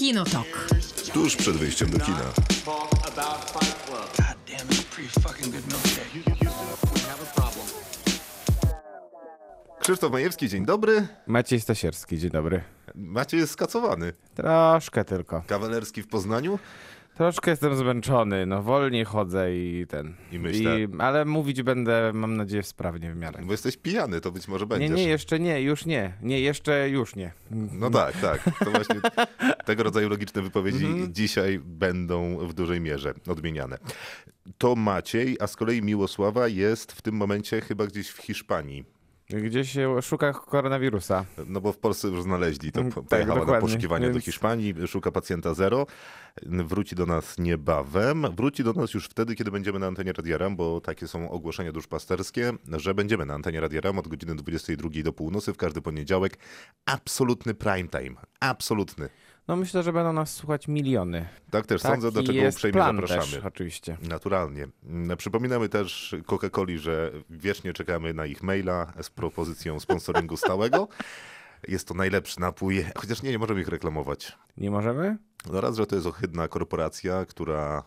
Kinotok. Tuż przed wyjściem do kina. Krzysztof Majewski, dzień dobry. Maciej Stasierski, dzień dobry. Maciej jest skacowany. Troszkę tylko. Kawalerski w Poznaniu. Troszkę jestem zmęczony, no wolniej chodzę i ten. I myślę- ale mówić będę, mam nadzieję, sprawnie w miarę. Bo jesteś pijany, to być może Nie, będziesz. nie, jeszcze nie, już nie. Nie, jeszcze już nie. No tak, tak. To właśnie tego rodzaju logiczne wypowiedzi Mhm. dzisiaj będą w dużej mierze odmieniane. To Maciej, a z kolei Miłosława jest w tym momencie chyba gdzieś w Hiszpanii. Gdzieś się szuka koronawirusa. No bo w Polsce już znaleźli, to Mm, po- tak, pojechała na dokładnie, poszukiwania do więc- Hiszpanii, szuka pacjenta zero, wróci do nas niebawem, wróci do nas już wtedy, kiedy będziemy na antenie Radia Ram, bo takie są ogłoszenia duszpasterskie, że będziemy na antenie Radia Ram od godziny 22 do północy w każdy poniedziałek. Absolutny prime time, absolutny. No myślę, że będą nas słuchać miliony. Tak też Taki sądzę, do czego uprzejmie zapraszamy. Też, oczywiście. Naturalnie. Przypominamy też Coca-Coli, że wiecznie czekamy na ich maila z propozycją sponsoringu stałego. Jest to najlepszy napój, chociaż nie, nie możemy ich reklamować. Nie możemy? No raz, że to jest ohydna korporacja, która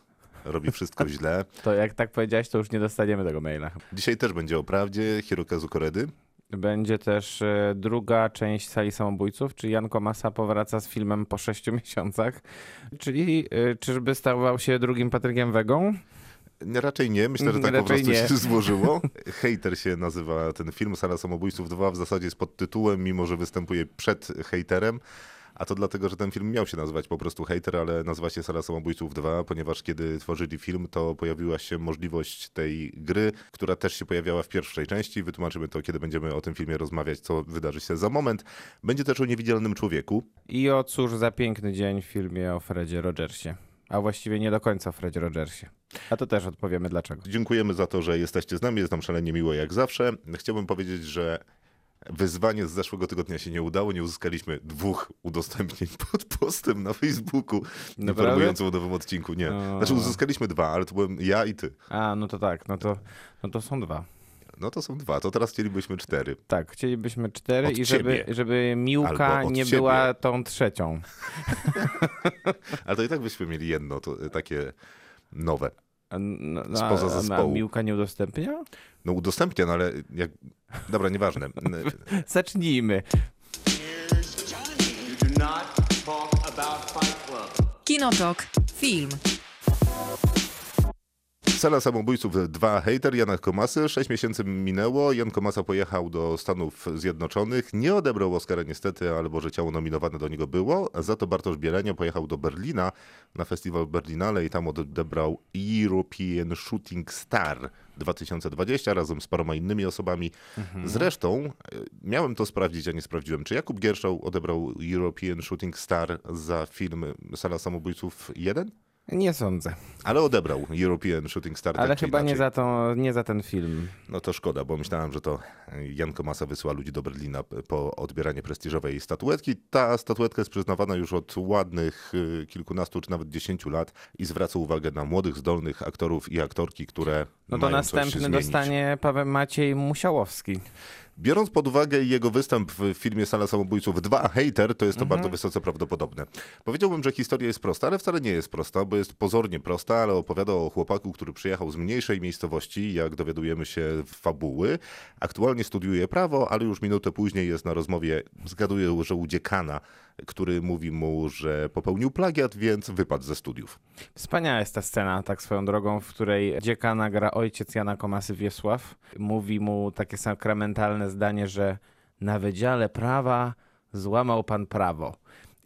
robi wszystko źle. To jak tak powiedziałeś, to już nie dostaniemy tego maila. Dzisiaj też będzie o prawdzie Hirokazu Koredy. Będzie też e, druga część Sali Samobójców, czyli Jan Komasa powraca z filmem po sześciu miesiącach. Czyli e, czyżby stawał się drugim Patrykiem Wegą? Raczej nie, myślę, że tak po Raczej prostu nie. się złożyło. Hater się nazywa ten film, Sala Samobójców 2 w zasadzie jest pod tytułem, mimo że występuje przed haterem. A to dlatego, że ten film miał się nazywać po prostu Hater, ale nazywa się Sala Samobójców 2, ponieważ kiedy tworzyli film, to pojawiła się możliwość tej gry, która też się pojawiała w pierwszej części. Wytłumaczymy to, kiedy będziemy o tym filmie rozmawiać, co wydarzy się za moment. Będzie też o niewidzialnym człowieku. I o cóż za piękny dzień w filmie o Fredzie Rogersie. A właściwie nie do końca o Fredzie Rogersie. A to też odpowiemy dlaczego. Dziękujemy za to, że jesteście z nami. Jest nam szalenie miło jak zawsze. Chciałbym powiedzieć, że wyzwanie z zeszłego tygodnia się nie udało. Nie uzyskaliśmy dwóch udostępnień pod postem na Facebooku informującym o nowym odcinku. Nie. O. Znaczy uzyskaliśmy dwa, ale to byłem ja i ty. A, no to tak, no to, no to są dwa. No to są dwa, to teraz chcielibyśmy cztery. Tak, chcielibyśmy cztery Od i żeby, ciebie. żeby Miłka nie ciebie. była tą trzecią. Ale to i tak byśmy mieli jedno, to y, takie nowe. A, no, no, Spoza a- a zespołu. Miłka nie udostępnia? No udostępnię, no ale jak... Dobra, nieważne. Zacznijmy. Fight Club. Kinotok. Film. Sala Samobójców 2 Hater Jana Komasy. Sześć miesięcy minęło. Jan Komasa pojechał do Stanów Zjednoczonych. Nie odebrał Oscara niestety, ale Boże Ciało nominowane do niego było. Za to Bartosz Bielenia pojechał do Berlina na festiwal Berlinale i tam odebrał European Shooting Star 2020 razem z paroma innymi osobami. Zresztą e, miałem to sprawdzić, a nie sprawdziłem. Czy Jakub Gierszał odebrał European Shooting Star za film Sala Samobójców 1? Nie sądzę. Ale odebrał European Shooting Star. Ale tak chyba nie za, to, nie za ten film. No to szkoda, bo myślałem, że to Jan Komasa wysyła ludzi do Berlina po odbieranie prestiżowej statuetki. Ta statuetka jest przyznawana już od ładnych y, kilkunastu czy nawet dziesięciu lat i zwraca uwagę na młodych, zdolnych aktorów i aktorki, które No to następny dostanie Paweł Maciej Musiałowski. Biorąc pod uwagę jego występ w filmie Sala Samobójców 2 Hater, to jest to Mhm. bardzo wysoce prawdopodobne. Powiedziałbym, że historia jest prosta, ale wcale nie jest prosta, bo jest pozornie prosta, ale opowiada o chłopaku, który przyjechał z mniejszej miejscowości, jak dowiadujemy się w fabuły. Aktualnie studiuje prawo, ale już minutę później jest na rozmowie, zgaduję, że u dziekana, który mówi mu, że popełnił plagiat, więc wypadł ze studiów. Wspaniała jest ta scena, tak swoją drogą, w której dziekana gra ojciec Jana Komasy Wiesław. Mówi mu takie sakramentalne zdanie, że na Wydziale Prawa złamał pan prawo.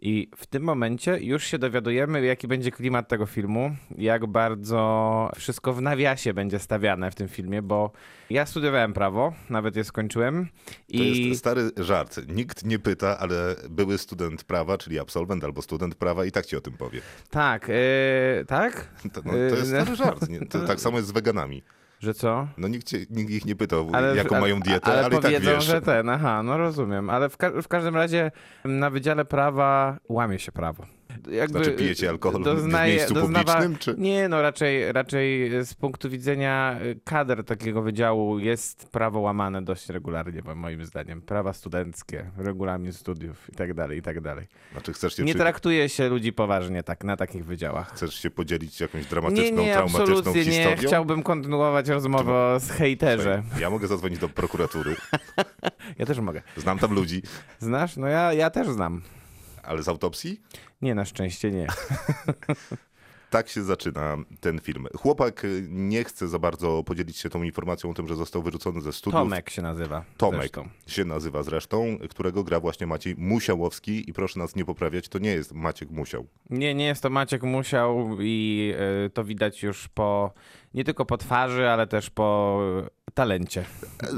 I w tym momencie już się dowiadujemy, jaki będzie klimat tego filmu, jak bardzo wszystko w nawiasie będzie stawiane w tym filmie, bo ja studiowałem prawo, nawet je skończyłem. To I jest stary żart. Nikt nie pyta, ale były student prawa, czyli absolwent albo student prawa i tak ci o tym powie. tak, yy, tak? To, no, to jest Yy, stary żart. Nie? To tak samo jest z weganami. Że co? No nikt, cię, nikt ich nie pytał, Ale- jaką ale- mają dietę, ale, ale, i tak powiedzą, wiesz. że ten, aha, no rozumiem. Ale w, ka- w każdym razie na Wydziale Prawa łamie się prawo. Jakby Znaczy pijecie alkohol w doznaje- miejscu doznawa- publicznym, czy? Nie, no raczej, raczej z punktu widzenia y, kader takiego wydziału jest prawo łamane dość regularnie, bo moim zdaniem. Prawa studenckie, regulamin studiów i tak dalej, i tak dalej. Znaczy chcesz się, Nie przy... traktuje się ludzi poważnie tak na takich wydziałach. chcesz się podzielić jakąś Nie, dramatyczną, nie, traumatyczną absolutnie nie. historią? Chciałbym kontynuować rozmowę o hejterze. Ja mogę zadzwonić do prokuratury. Ja też mogę. Znam tam ludzi, Znasz? No ja, ja też znam. Ale z autopsji? Nie, na szczęście nie. Tak się zaczyna ten film. Chłopak nie chce za bardzo podzielić się tą informacją o tym, że został wyrzucony ze studiów. Tomek się nazywa. Tomek zresztą. się nazywa zresztą, którego gra właśnie Maciej Musiałowski i proszę nas nie poprawiać, to nie jest Maciek Musiał. Nie, nie jest to Maciek Musiał i y, to widać już po, nie tylko po twarzy, ale też po talencie.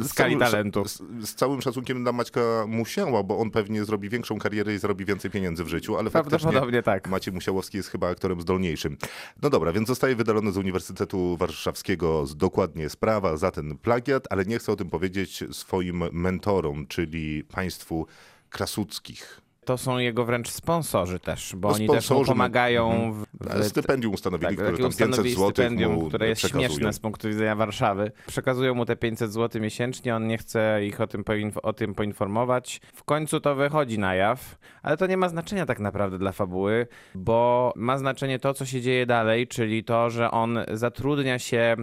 Skali talentu. Z, z całym szacunkiem dla Maćka Musiała, bo on pewnie zrobi większą karierę i zrobi więcej pieniędzy w życiu, ale faktycznie Prawdopodobnie tak. Maciej Musiałowski jest chyba aktorem zdolniejszym. No dobra, więc zostaje wydalony z Uniwersytetu Warszawskiego dokładnie sprawa za ten plagiat, ale nie chce o tym powiedzieć swoim mentorom, czyli państwu Krasuckich. To są jego wręcz sponsorzy też, bo No, oni też mu sponsorzy, pomagają w, Ale w, stypendium ustanowili, tak, które tam 500 ustanowili zł mu które jest przekazują. śmieszne z punktu widzenia Warszawy. Przekazują mu te 500 zł miesięcznie, on nie chce ich o tym, o tym poinformować. W końcu to wychodzi na jaw, ale to nie ma znaczenia tak naprawdę dla fabuły, bo ma znaczenie to, co się dzieje dalej, czyli to, że on zatrudnia się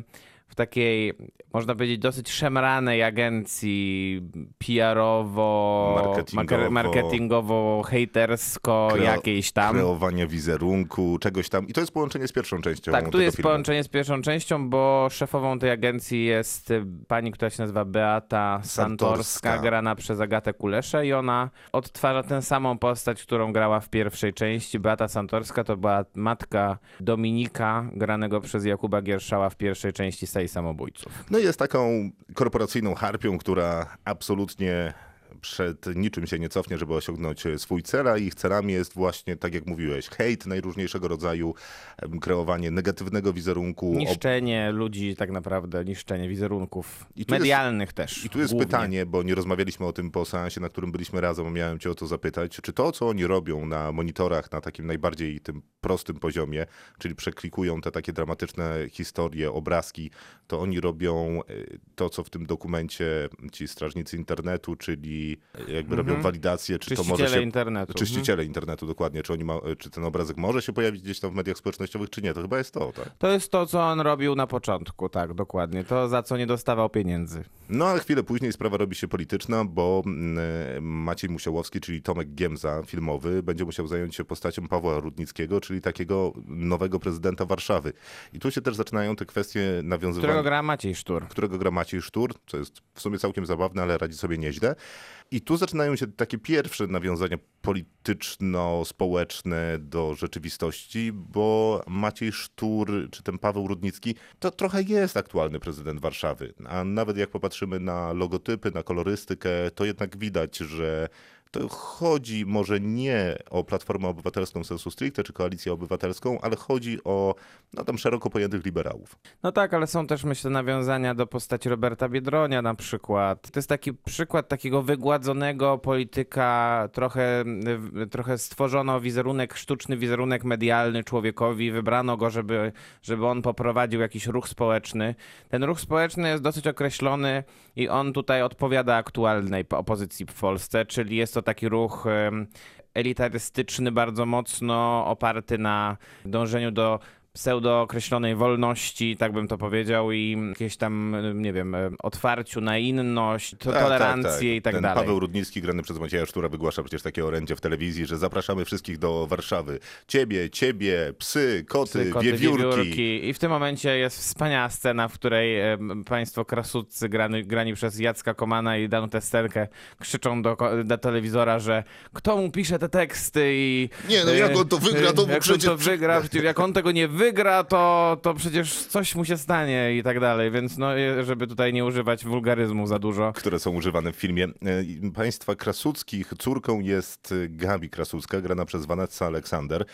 w takiej, można powiedzieć, dosyć szemranej agencji PR-owo, Marketingowo. marketingowo-hejtersko Kreo- jakiejś tam. Kreowanie wizerunku, czegoś tam. I to jest połączenie z pierwszą częścią Tak, tu jest filmu. połączenie z pierwszą częścią, bo szefową tej agencji jest y, pani, która się nazywa Beata Santorska, Santorska. grana przez Agatę Kuleszę i ona odtwarza tę samą postać, którą grała w pierwszej części. Beata Santorska to była matka Dominika, granego przez Jakuba Gierszała w pierwszej części Samobójców. No jest taką korporacyjną harpią, która absolutnie przed niczym się nie cofnie, żeby osiągnąć swój cel, a ich celami jest właśnie, tak jak mówiłeś, hejt najróżniejszego rodzaju, kreowanie negatywnego wizerunku. Niszczenie ludzi tak naprawdę, niszczenie wizerunków tu jest- medialnych też. I tu jest głównie. pytanie, bo nie rozmawialiśmy o tym po seansie, na którym byliśmy razem, miałem cię o to zapytać, czy to, co oni robią na monitorach, na takim najbardziej tym prostym poziomie, czyli przeklikują te takie dramatyczne historie, obrazki, to oni robią y, to, co w tym dokumencie ci strażnicy internetu, czyli jakby robią walidację, czy to może się... internetu. Mhm. Czyściciele internetu, dokładnie. Czy, oni ma, czy ten obrazek może się pojawić gdzieś tam w mediach społecznościowych, czy nie? To chyba jest to, tak? To jest to, co on robił na początku, tak, dokładnie. To, za co nie dostawał pieniędzy. No a chwilę później sprawa robi się polityczna, bo mm, Maciej Musiałowski, czyli Tomek Giemza filmowy, będzie musiał zająć się postacią Pawła Rudnickiego, czyli takiego nowego prezydenta Warszawy. I tu się też zaczynają te kwestie nawiązywania Którego gra Maciej Sztur. którego gra Maciej Sztur, co jest w sumie całkiem zabawne, ale radzi sobie nieźle. I tu zaczynają się takie pierwsze nawiązania polityczno-społeczne do rzeczywistości, bo Maciej Sztur, czy ten Paweł Rudnicki, to trochę jest aktualny prezydent Warszawy. A nawet jak popatrzymy na logotypy, na kolorystykę, to jednak widać, że to chodzi może nie o Platformę Obywatelską sensu stricte, czy Koalicję Obywatelską, ale chodzi o no, tam szeroko pojętych liberałów. No tak, ale są też myślę nawiązania do postaci Roberta Biedronia na przykład. To jest taki przykład takiego wygładzonego polityka, trochę, trochę stworzono wizerunek, sztuczny wizerunek medialny człowiekowi, wybrano go, żeby, żeby on poprowadził jakiś ruch społeczny. Ten ruch społeczny jest dosyć określony i on tutaj odpowiada aktualnej opozycji w Polsce, czyli jest to taki ruch elitarystyczny, bardzo mocno oparty na dążeniu do pseudo określonej wolności, tak bym to powiedział, i jakieś tam, nie wiem, otwarciu na inność, to Tak, tolerancję i tak Ten dalej. Paweł Rudnicki, grany przez Macieja Sztura, wygłasza przecież takie orędzie w telewizji, że zapraszamy wszystkich do Warszawy. Ciebie, ciebie, psy, koty, Psy, koty, wiewiórki. I w tym momencie jest wspaniała scena, w której em, państwo krasudcy grani, grani przez Jacka Komana i Danutę Sterkę krzyczą do, do telewizora, że kto mu pisze te teksty i... Nie, no e, jak on to wygra, to mu jak przecież- on to wygra, przecież jak on tego nie wygra, wygra, to, to przecież coś mu się stanie i tak dalej, więc no, żeby tutaj nie używać wulgaryzmu za dużo. które są używane w filmie. E, Państwa Krasuckich córką jest Gabi Krasucka, grana przez Vanessa Aleksander.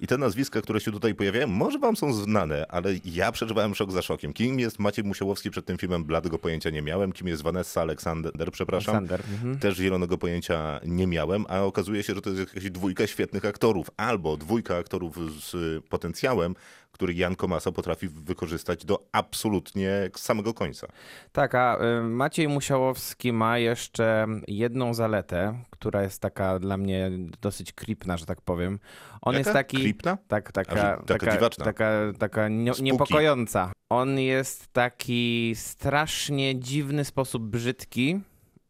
I te nazwiska, które się tutaj pojawiają, może wam są znane, ale ja przeżywałem szok za szokiem. Kim jest Maciej Musiałowski przed tym filmem? Bladego pojęcia nie miałem. Kim jest Vanessa Aleksander, przepraszam. Aleksander, mhm. Też zielonego pojęcia nie miałem, a okazuje się, że to jest jakaś dwójka świetnych aktorów, albo dwójka aktorów z potencjałem, który Jan Komasa potrafi wykorzystać do absolutnie samego końca. Tak, a y, Maciej Musiałowski ma jeszcze jedną zaletę, która jest taka dla mnie dosyć creepna, że tak powiem. On Jaka? jest taki... Creepna? Tak, taka, że taka taka, dziwaczna. taka, taka nie, niepokojąca. On jest taki strasznie dziwny sposób brzydki.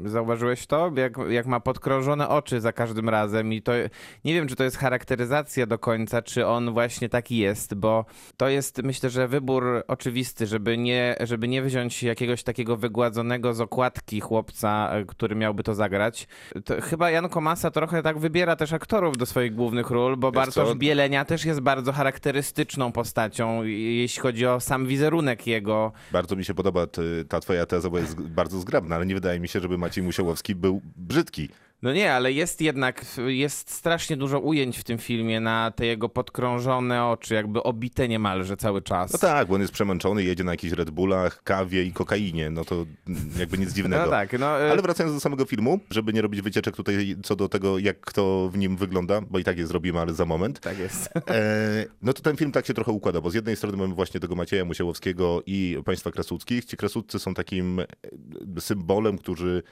Zauważyłeś to? Jak, jak ma podkrążone oczy za każdym razem i to nie wiem, czy to jest charakteryzacja do końca, czy on właśnie taki jest, bo to jest myślę, że wybór oczywisty, żeby nie, żeby nie wziąć jakiegoś takiego wygładzonego z okładki chłopca, który miałby to zagrać. To chyba Jan Komasa trochę tak wybiera też aktorów do swoich głównych ról, bo Wiesz Bartosz co? Bielenia też jest bardzo charakterystyczną postacią, jeśli chodzi o sam wizerunek jego. Bardzo mi się podoba ta twoja teza, bo jest bardzo zgrabna, ale nie wydaje mi się, żeby Maciej Musiałowski był brzydki. No nie, ale jest jednak, jest strasznie dużo ujęć w tym filmie na te jego podkrążone oczy, jakby obite niemalże cały czas. No tak, bo on jest przemęczony, jedzie na jakichś Red Bullach, kawie i kokainie, no to jakby nic dziwnego. No tak, no, e, Ale wracając do samego filmu, żeby nie robić wycieczek tutaj co do tego, jak kto w nim wygląda, bo i tak je zrobimy, ale za moment. tak jest. E, no to ten film tak się trochę układa, bo z jednej strony mamy właśnie tego Macieja Musiałowskiego i państwa Krasuckich. Ci Krasuccy są takim e, symbolem, którzy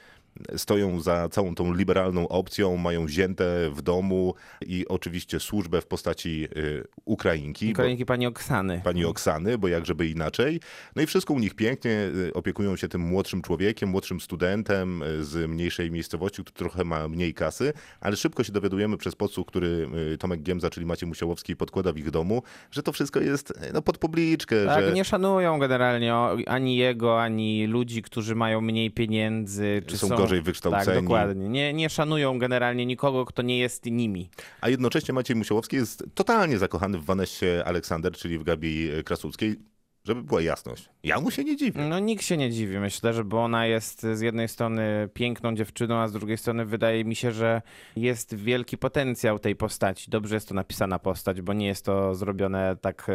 stoją za całą tą liberalną opcją, mają wzięte w domu i oczywiście służbę w postaci y, Ukrainki. bo- pani Oksany. pani Oksany, bo jak żeby inaczej. No i wszystko u nich pięknie, y, opiekują się tym młodszym człowiekiem, młodszym studentem y, z mniejszej miejscowości, który trochę ma mniej kasy, ale szybko się dowiadujemy przez podsłuch, który Tomek Giemza, czyli Maciej Musiałowski podkłada w ich domu, że to wszystko jest no, pod publiczkę, Tak, że nie szanują generalnie ani jego, ani ludzi, którzy mają mniej pieniędzy, czy są, są, gorzej Tak, wykształceni. dokładnie. Nie, nie szanują generalnie nikogo, kto nie jest nimi. A jednocześnie Maciej Musiałowski jest totalnie zakochany w Vanessie Aleksander, czyli w Gabi Krasuckiej. Żeby była jasność. Ja mu się nie dziwię. No nikt się nie dziwi, myślę, że bo ona jest z jednej strony piękną dziewczyną, a z drugiej strony wydaje mi się, że jest wielki potencjał tej postaci. Dobrze jest to napisana postać, bo nie jest to zrobione tak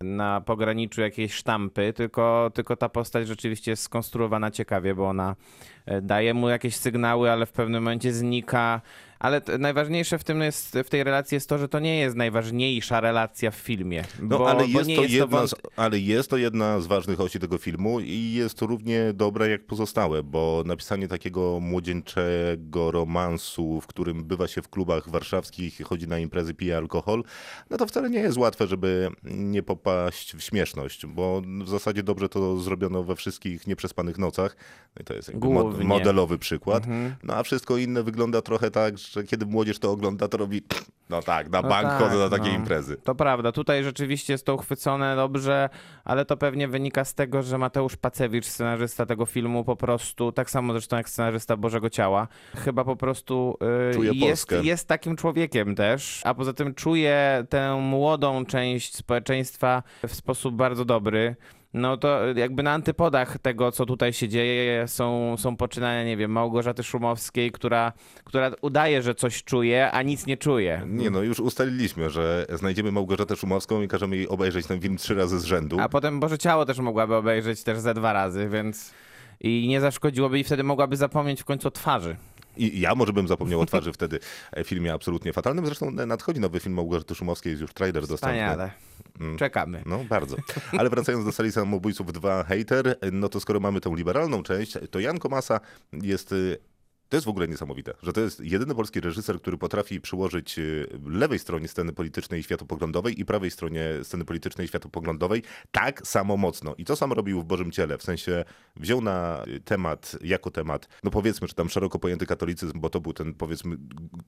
na pograniczu jakiejś sztampy, tylko, tylko ta postać rzeczywiście jest skonstruowana ciekawie, bo ona daje mu jakieś sygnały, ale w pewnym momencie znika. Ale najważniejsze w tym jest, w tej relacji jest to, że to nie jest najważniejsza relacja w filmie. No, bo, ale, bo jest nie to jest jedna to z, ale jest to jedna z ważnych osi tego filmu i jest to równie dobre jak pozostałe, bo napisanie takiego młodzieńczego romansu, w którym bywa się w klubach warszawskich, chodzi na imprezy, pije alkohol, no to wcale nie jest łatwe, żeby nie popaść w śmieszność, bo w zasadzie dobrze to zrobiono we wszystkich nieprzespanych nocach. No i to jest jakby mo- Głównie. modelowy przykład. Mhm. No a wszystko inne wygląda trochę tak, że kiedy młodzież to ogląda, to robi no tak, na No bank tak, chodzę na takie no. imprezy. To prawda, tutaj rzeczywiście jest to uchwycone dobrze, ale to pewnie wynika z tego, że Mateusz Pacewicz, scenarzysta tego filmu, po prostu, tak samo zresztą jak scenarzysta Bożego Ciała, chyba po prostu y, Czuje jest, jest takim człowiekiem też, a poza tym czuje tę młodą część społeczeństwa w sposób bardzo dobry. No to jakby na antypodach tego, co tutaj się dzieje, są, są poczynania, nie wiem, Małgorzaty Szumowskiej, która, która udaje, że coś czuje, a nic nie czuje. Nie no, już ustaliliśmy, że znajdziemy Małgorzatę Szumowską i każemy jej obejrzeć ten film trzy razy z rzędu. A potem Boże Ciało też mogłaby obejrzeć też ze dwa razy, więc i nie zaszkodziłoby i wtedy mogłaby zapomnieć w końcu o twarzy. I ja może bym zapomniał o twarzy wtedy w filmie absolutnie fatalnym. Zresztą nadchodzi nowy film Małgorzaty Szumowskiej, jest już trailer dostępny. Wspaniale. Mm. Czekamy. No, bardzo. Ale wracając do sali samobójców 2 Hater, no to skoro mamy tą liberalną część, to Jan Komasa jest... y, To jest w ogóle niesamowite, że to jest jedyny polski reżyser, który potrafi przyłożyć y, lewej stronie sceny politycznej i światopoglądowej i prawej stronie sceny politycznej i światopoglądowej tak samo mocno. I to sam robił w Bożym Ciele, w sensie wziął na y, temat, jako temat, no powiedzmy, że tam szeroko pojęty katolicyzm, bo to był ten, powiedzmy,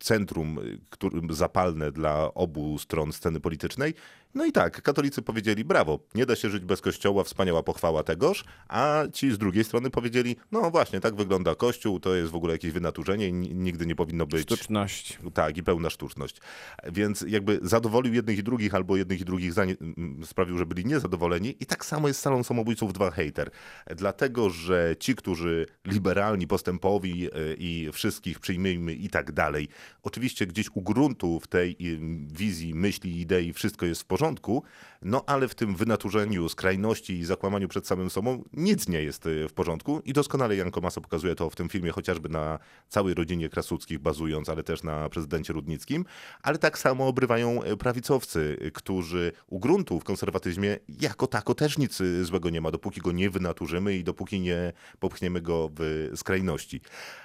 centrum y, którym zapalne dla obu stron sceny politycznej. No i tak, katolicy powiedzieli brawo, nie da się żyć bez kościoła, wspaniała pochwała tegoż, a ci z drugiej strony powiedzieli, no właśnie, tak wygląda kościół, to jest w ogóle jakieś wynaturzenie nigdy nie powinno być. Sztuczność. Tak, i pełna sztuczność. Więc jakby zadowolił jednych i drugich, albo jednych i drugich zanie- m, sprawił, że byli niezadowoleni. I tak samo jest z salą samobójców 2 hater. Dlatego, że ci, którzy liberalni, postępowi e, i wszystkich przyjmijmy i tak dalej, oczywiście gdzieś u gruntu w tej wizji, myśli, idei wszystko jest w porządku, no ale w tym wynaturzeniu, skrajności i zakłamaniu przed samym sobą nic nie jest e, w porządku. I doskonale Jan Komasa pokazuje to w tym filmie, chociażby na całej rodzinie Krasuckich bazując, ale też na prezydencie Rudnickim. Ale tak samo obrywają e, prawicowcy, e, którzy u gruntu w konserwatyzmie jako tako też nic złego nie ma, dopóki go nie wynaturzymy i dopóki nie popchniemy go w skrajności.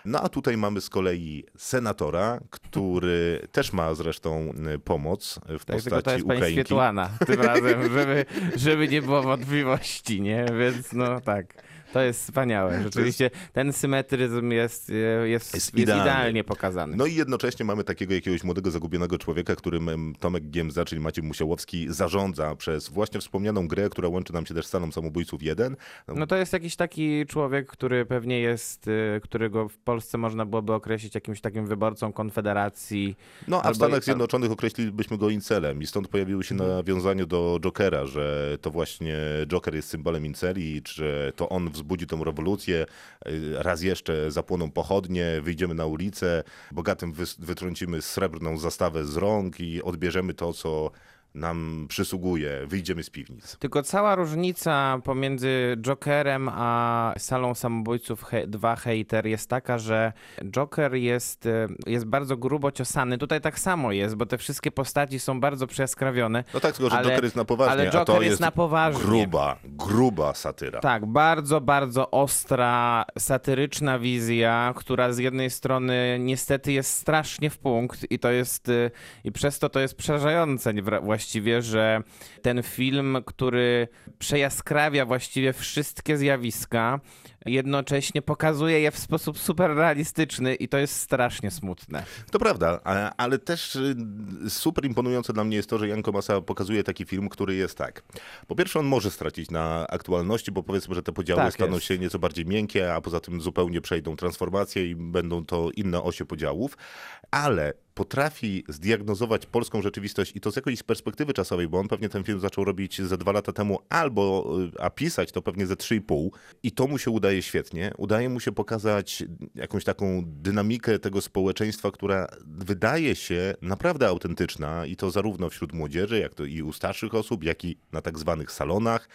No a tutaj mamy z kolei senatora, który też ma zresztą pomoc w Tak, postaci Ukrainki. Świetlana tym razem, żeby, żeby nie było wątpliwości, nie? Więc no tak. To jest wspaniałe. Rzeczywiście ten symetryzm jest, jest, jest, Jest idealnie. idealny. pokazany. No i jednocześnie mamy takiego jakiegoś młodego, zagubionego człowieka, którym Tomek Giemza, czyli Maciej Musiałowski, zarządza przez właśnie wspomnianą grę, która łączy nam się też z salą samobójców 1. No to jest jakiś taki człowiek, który pewnie jest, y, którego w Polsce można byłoby określić jakimś takim wyborcą Konfederacji. No a w Stanach Zjednoczonych określilibyśmy go incelem i stąd pojawiły się Mhm. nawiązania do Jokera, że to właśnie Joker jest symbolem inceli, że to on wzbudzi tą rewolucję, y, raz jeszcze zapłoną pochodnie, wyjdziemy na ulicę, bogatym wytrącimy srebrną zastawę z rąk i odbierzemy to, co nam przysługuje, wyjdziemy z piwnic. Tylko cała różnica pomiędzy Jokerem a Salą Samobójców 2 Hater jest taka, że Joker jest, y, jest bardzo grubo ciosany. Tutaj tak samo jest, bo te wszystkie postaci są bardzo przeskrawione. No tak, tylko że Ale- Joker jest na poważnie, ale a to Joker jest jest na poważnie. gruba, gruba satyra. Tak, bardzo, bardzo ostra, satyryczna wizja, która z jednej strony niestety jest strasznie w punkt i to jest, y, i przez to to jest przerażające wra- właściwie, że ten film, który przejaskrawia właściwie wszystkie zjawiska, jednocześnie pokazuje je w sposób super realistyczny i to jest strasznie smutne. To prawda, ale też y, super imponujące dla mnie jest to, że Jan Komasa pokazuje taki film, który jest tak. Po pierwsze, on może stracić na aktualności, bo powiedzmy, że te podziały Tak staną jest. się nieco bardziej miękkie, a poza tym zupełnie przejdą transformację i będą to inne osie podziałów, ale potrafi zdiagnozować polską rzeczywistość i to z jakiejś perspektywy czasowej, bo on pewnie ten film zaczął robić ze dwa lata temu, albo, y, a pisać to pewnie ze trzy i pół i to mu się udaje świetnie. Udaje mu się pokazać jakąś taką dynamikę tego społeczeństwa, która wydaje się naprawdę autentyczna i to zarówno wśród młodzieży, jak to i u starszych osób, jak i na tak zwanych salonach,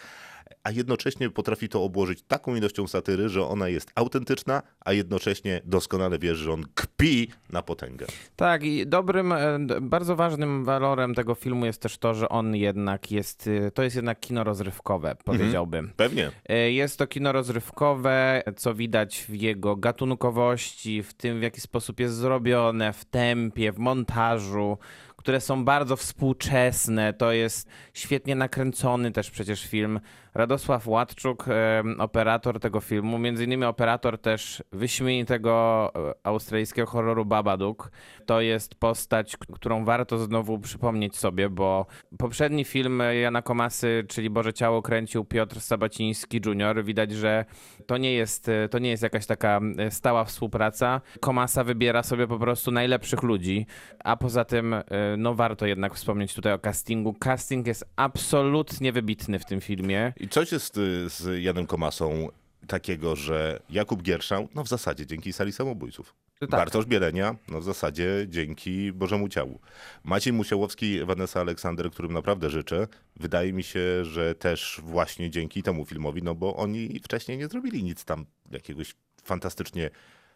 a jednocześnie potrafi to obłożyć taką ilością satyry, że ona jest autentyczna, a jednocześnie doskonale wiesz, że on kpi na potęgę. Tak, i dobrym, e, bardzo ważnym walorem tego filmu jest też to, że on jednak jest, y, to jest jednak kino rozrywkowe, powiedziałbym. Pewnie. E, Jest to kino rozrywkowe, co widać w jego gatunkowości, w tym w jaki sposób jest zrobione, w tempie, w montażu, które są bardzo współczesne. To jest świetnie nakręcony też przecież film. Radosław Ładczuk, e, operator tego filmu, między innymi operator też wyśmienitego e, australijskiego horroru Babadook. To jest postać, którą warto znowu przypomnieć sobie, bo poprzedni film Jana Komasy, czyli Boże Ciało, kręcił Piotr Sabaciński Jr. Widać, że to nie jest, e, to nie jest jakaś taka e, stała współpraca. Komasa wybiera sobie po prostu najlepszych ludzi, a poza tym e, no warto jednak wspomnieć tutaj o castingu. Casting jest absolutnie wybitny w tym filmie. I coś jest y, z Janem Komasą takiego, że Jakub Gierszał, no w zasadzie dzięki sali samobójców. Tak. Bartosz Bielenia, no w zasadzie dzięki Bożemu Ciału. Maciej Musiałowski, Vanessa Aleksander, którym naprawdę życzę. Wydaje mi się, że też właśnie dzięki temu filmowi, no bo oni wcześniej nie zrobili nic tam jakiegoś fantastycznie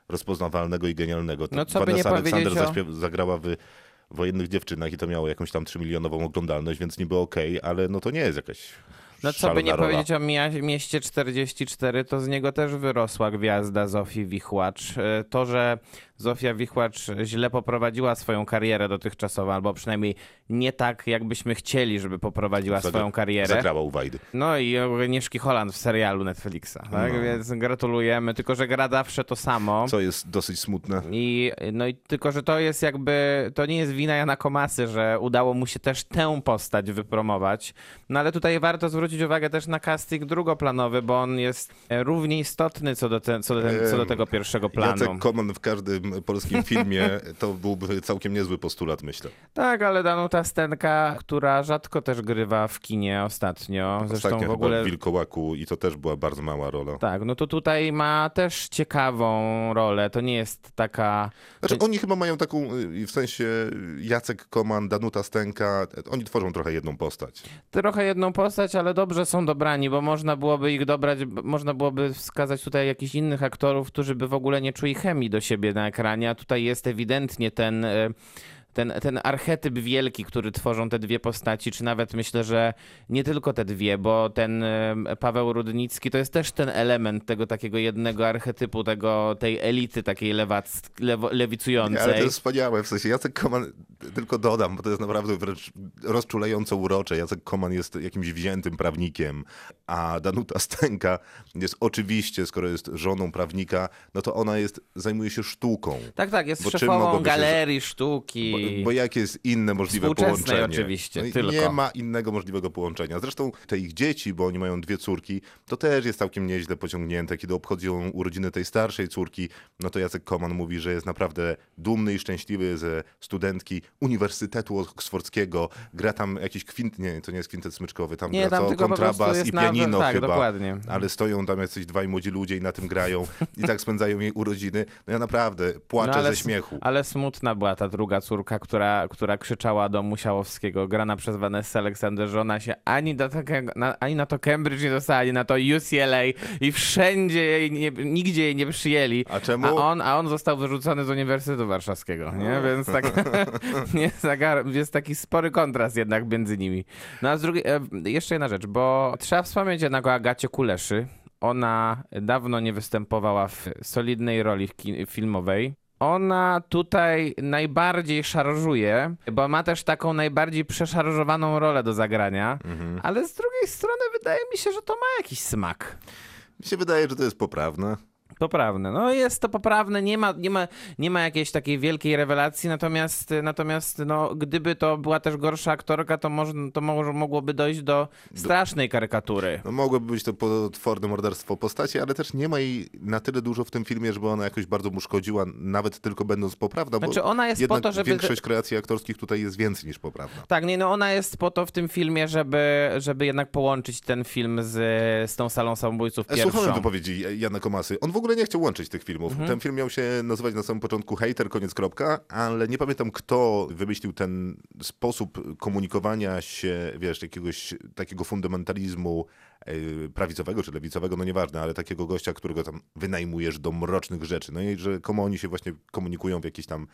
rozpoznawalnego i genialnego. No, co Vanessa Aleksander o- zagrała w wojennych dziewczynach i to miało jakąś tam 3-milionową oglądalność, więc niby okej, ale no to nie jest jakaś No co by nie rola. powiedzieć o mieście 44, to z niego też wyrosła gwiazda Zofii Wichłacz. E, To, że Zofia Wichłacz źle poprowadziła swoją karierę dotychczasową, albo przynajmniej nie tak, jakbyśmy chcieli, żeby poprowadziła swoją karierę. Zagrała u Wajdy. No i Agnieszki Holland w serialu Netflixa, tak? No. Więc gratulujemy, tylko że gra zawsze to samo. Co jest dosyć smutne. I, no i tylko, że to jest jakby, to nie jest wina Jana Komasy, że udało mu się też tę postać wypromować. No ale tutaj warto zwrócić uwagę też na casting drugoplanowy, bo on jest równie istotny co do, te, co do, ten, co do tego pierwszego planu. Jacek Koman w każdym polskim filmie to byłby całkiem niezły postulat, myślę. Tak, ale Danuta Stenka, która rzadko też grywa w kinie ostatnio. Zresztą Ostatnio w ogóle... w Wilkołaku i to też była bardzo mała rola. Tak, no to tutaj ma też ciekawą rolę. To nie jest taka. Znaczy oni chyba mają taką, y, w sensie Jacek Koman, Danuta Stenka, oni tworzą trochę jedną postać. Trochę jedną postać, ale dobrze są dobrani, bo można byłoby ich dobrać, można byłoby wskazać tutaj jakichś innych aktorów, którzy by w ogóle nie czuli chemii do siebie na ekranie, a tutaj jest ewidentnie ten. Ten, ten archetyp wielki, który tworzą te dwie postaci, czy nawet myślę, że nie tylko te dwie, bo ten Paweł Rudnicki to jest też ten element tego takiego jednego archetypu, tego, tej elity takiej lewac, lewo, lewicującej. Ale to jest wspaniałe, w sensie Jacek Koman, tylko dodam, bo to jest naprawdę wręcz rozczulająco urocze. Jacek Koman jest jakimś wziętym prawnikiem, a Danuta Stenka jest oczywiście, skoro jest żoną prawnika, no to ona jest, zajmuje się sztuką. Tak, tak, jest Bo szefową galerii sztuki. Bo, bo jakie jest inne możliwe połączenie? oczywiście, No tylko. Nie ma innego możliwego połączenia. Zresztą te ich dzieci, bo oni mają dwie córki, to też jest całkiem nieźle pociągnięte. Kiedy obchodzą urodziny tej starszej córki, no to Jacek Koman mówi, że jest naprawdę dumny i szczęśliwy ze studentki Uniwersytetu Oksfordzkiego. Gra tam jakiś kwint, nie, to nie jest kwintet smyczkowy, tam Nie, gra tam prostu kontrabas i pianino tak, chyba. dokładnie. Ale stoją tam jacyś dwaj młodzi ludzie i na tym grają i tak spędzają jej urodziny. No ja naprawdę płaczę ale ze śmiechu. Ale smutna była ta druga córka, która, która krzyczała do Musiałowskiego, grana przez Vanessa Aleksander, że ona się ani, do takiego, na, ani na to Cambridge nie dostała, ani na to UCLA i wszędzie jej nie, nigdzie jej nie przyjęli. A czemu? A on, a on został wyrzucony z Uniwersytetu Warszawskiego, nie? Więc tak, nie, jest taki spory kontrast jednak między nimi. No a z drugiej, e, jeszcze jedna rzecz, bo trzeba wspomnieć jednak o Agacie Kuleszy. Ona dawno nie występowała w solidnej roli filmowej. Ona tutaj najbardziej szarżuje, bo ma też taką najbardziej przeszarżowaną rolę do zagrania, ale z drugiej strony wydaje mi się, że to ma jakiś smak. Mi się wydaje, że to jest poprawne. Poprawne. No jest to poprawne, nie ma, nie ma, nie ma jakiejś takiej wielkiej rewelacji, natomiast, natomiast no, gdyby to była też gorsza aktorka, to, może, to może, mogłoby dojść do strasznej karykatury. No mogłoby być to potworne morderstwo postaci, ale też nie ma jej na tyle dużo w tym filmie, żeby ona jakoś bardzo mu szkodziła, nawet tylko będąc poprawna, bo Znaczy, ona jest po to, żeby- większość kreacji aktorskich tutaj jest więcej niż poprawna. Tak, nie, no ona jest po to w tym filmie, żeby, żeby jednak połączyć ten film z, z tą salą samobójców E, Słuchałem pierwszą. wypowiedzi Jana Komasy. On w ogóle nie chciał łączyć tych filmów. Mhm. Ten film miał się nazywać na samym początku Hater, koniec kropka, ale nie pamiętam kto wymyślił ten sposób komunikowania się, wiesz, jakiegoś takiego fundamentalizmu prawicowego czy lewicowego, no nieważne, ale takiego gościa, którego tam wynajmujesz do mrocznych rzeczy. No i że komu oni się właśnie komunikują w jakichś tam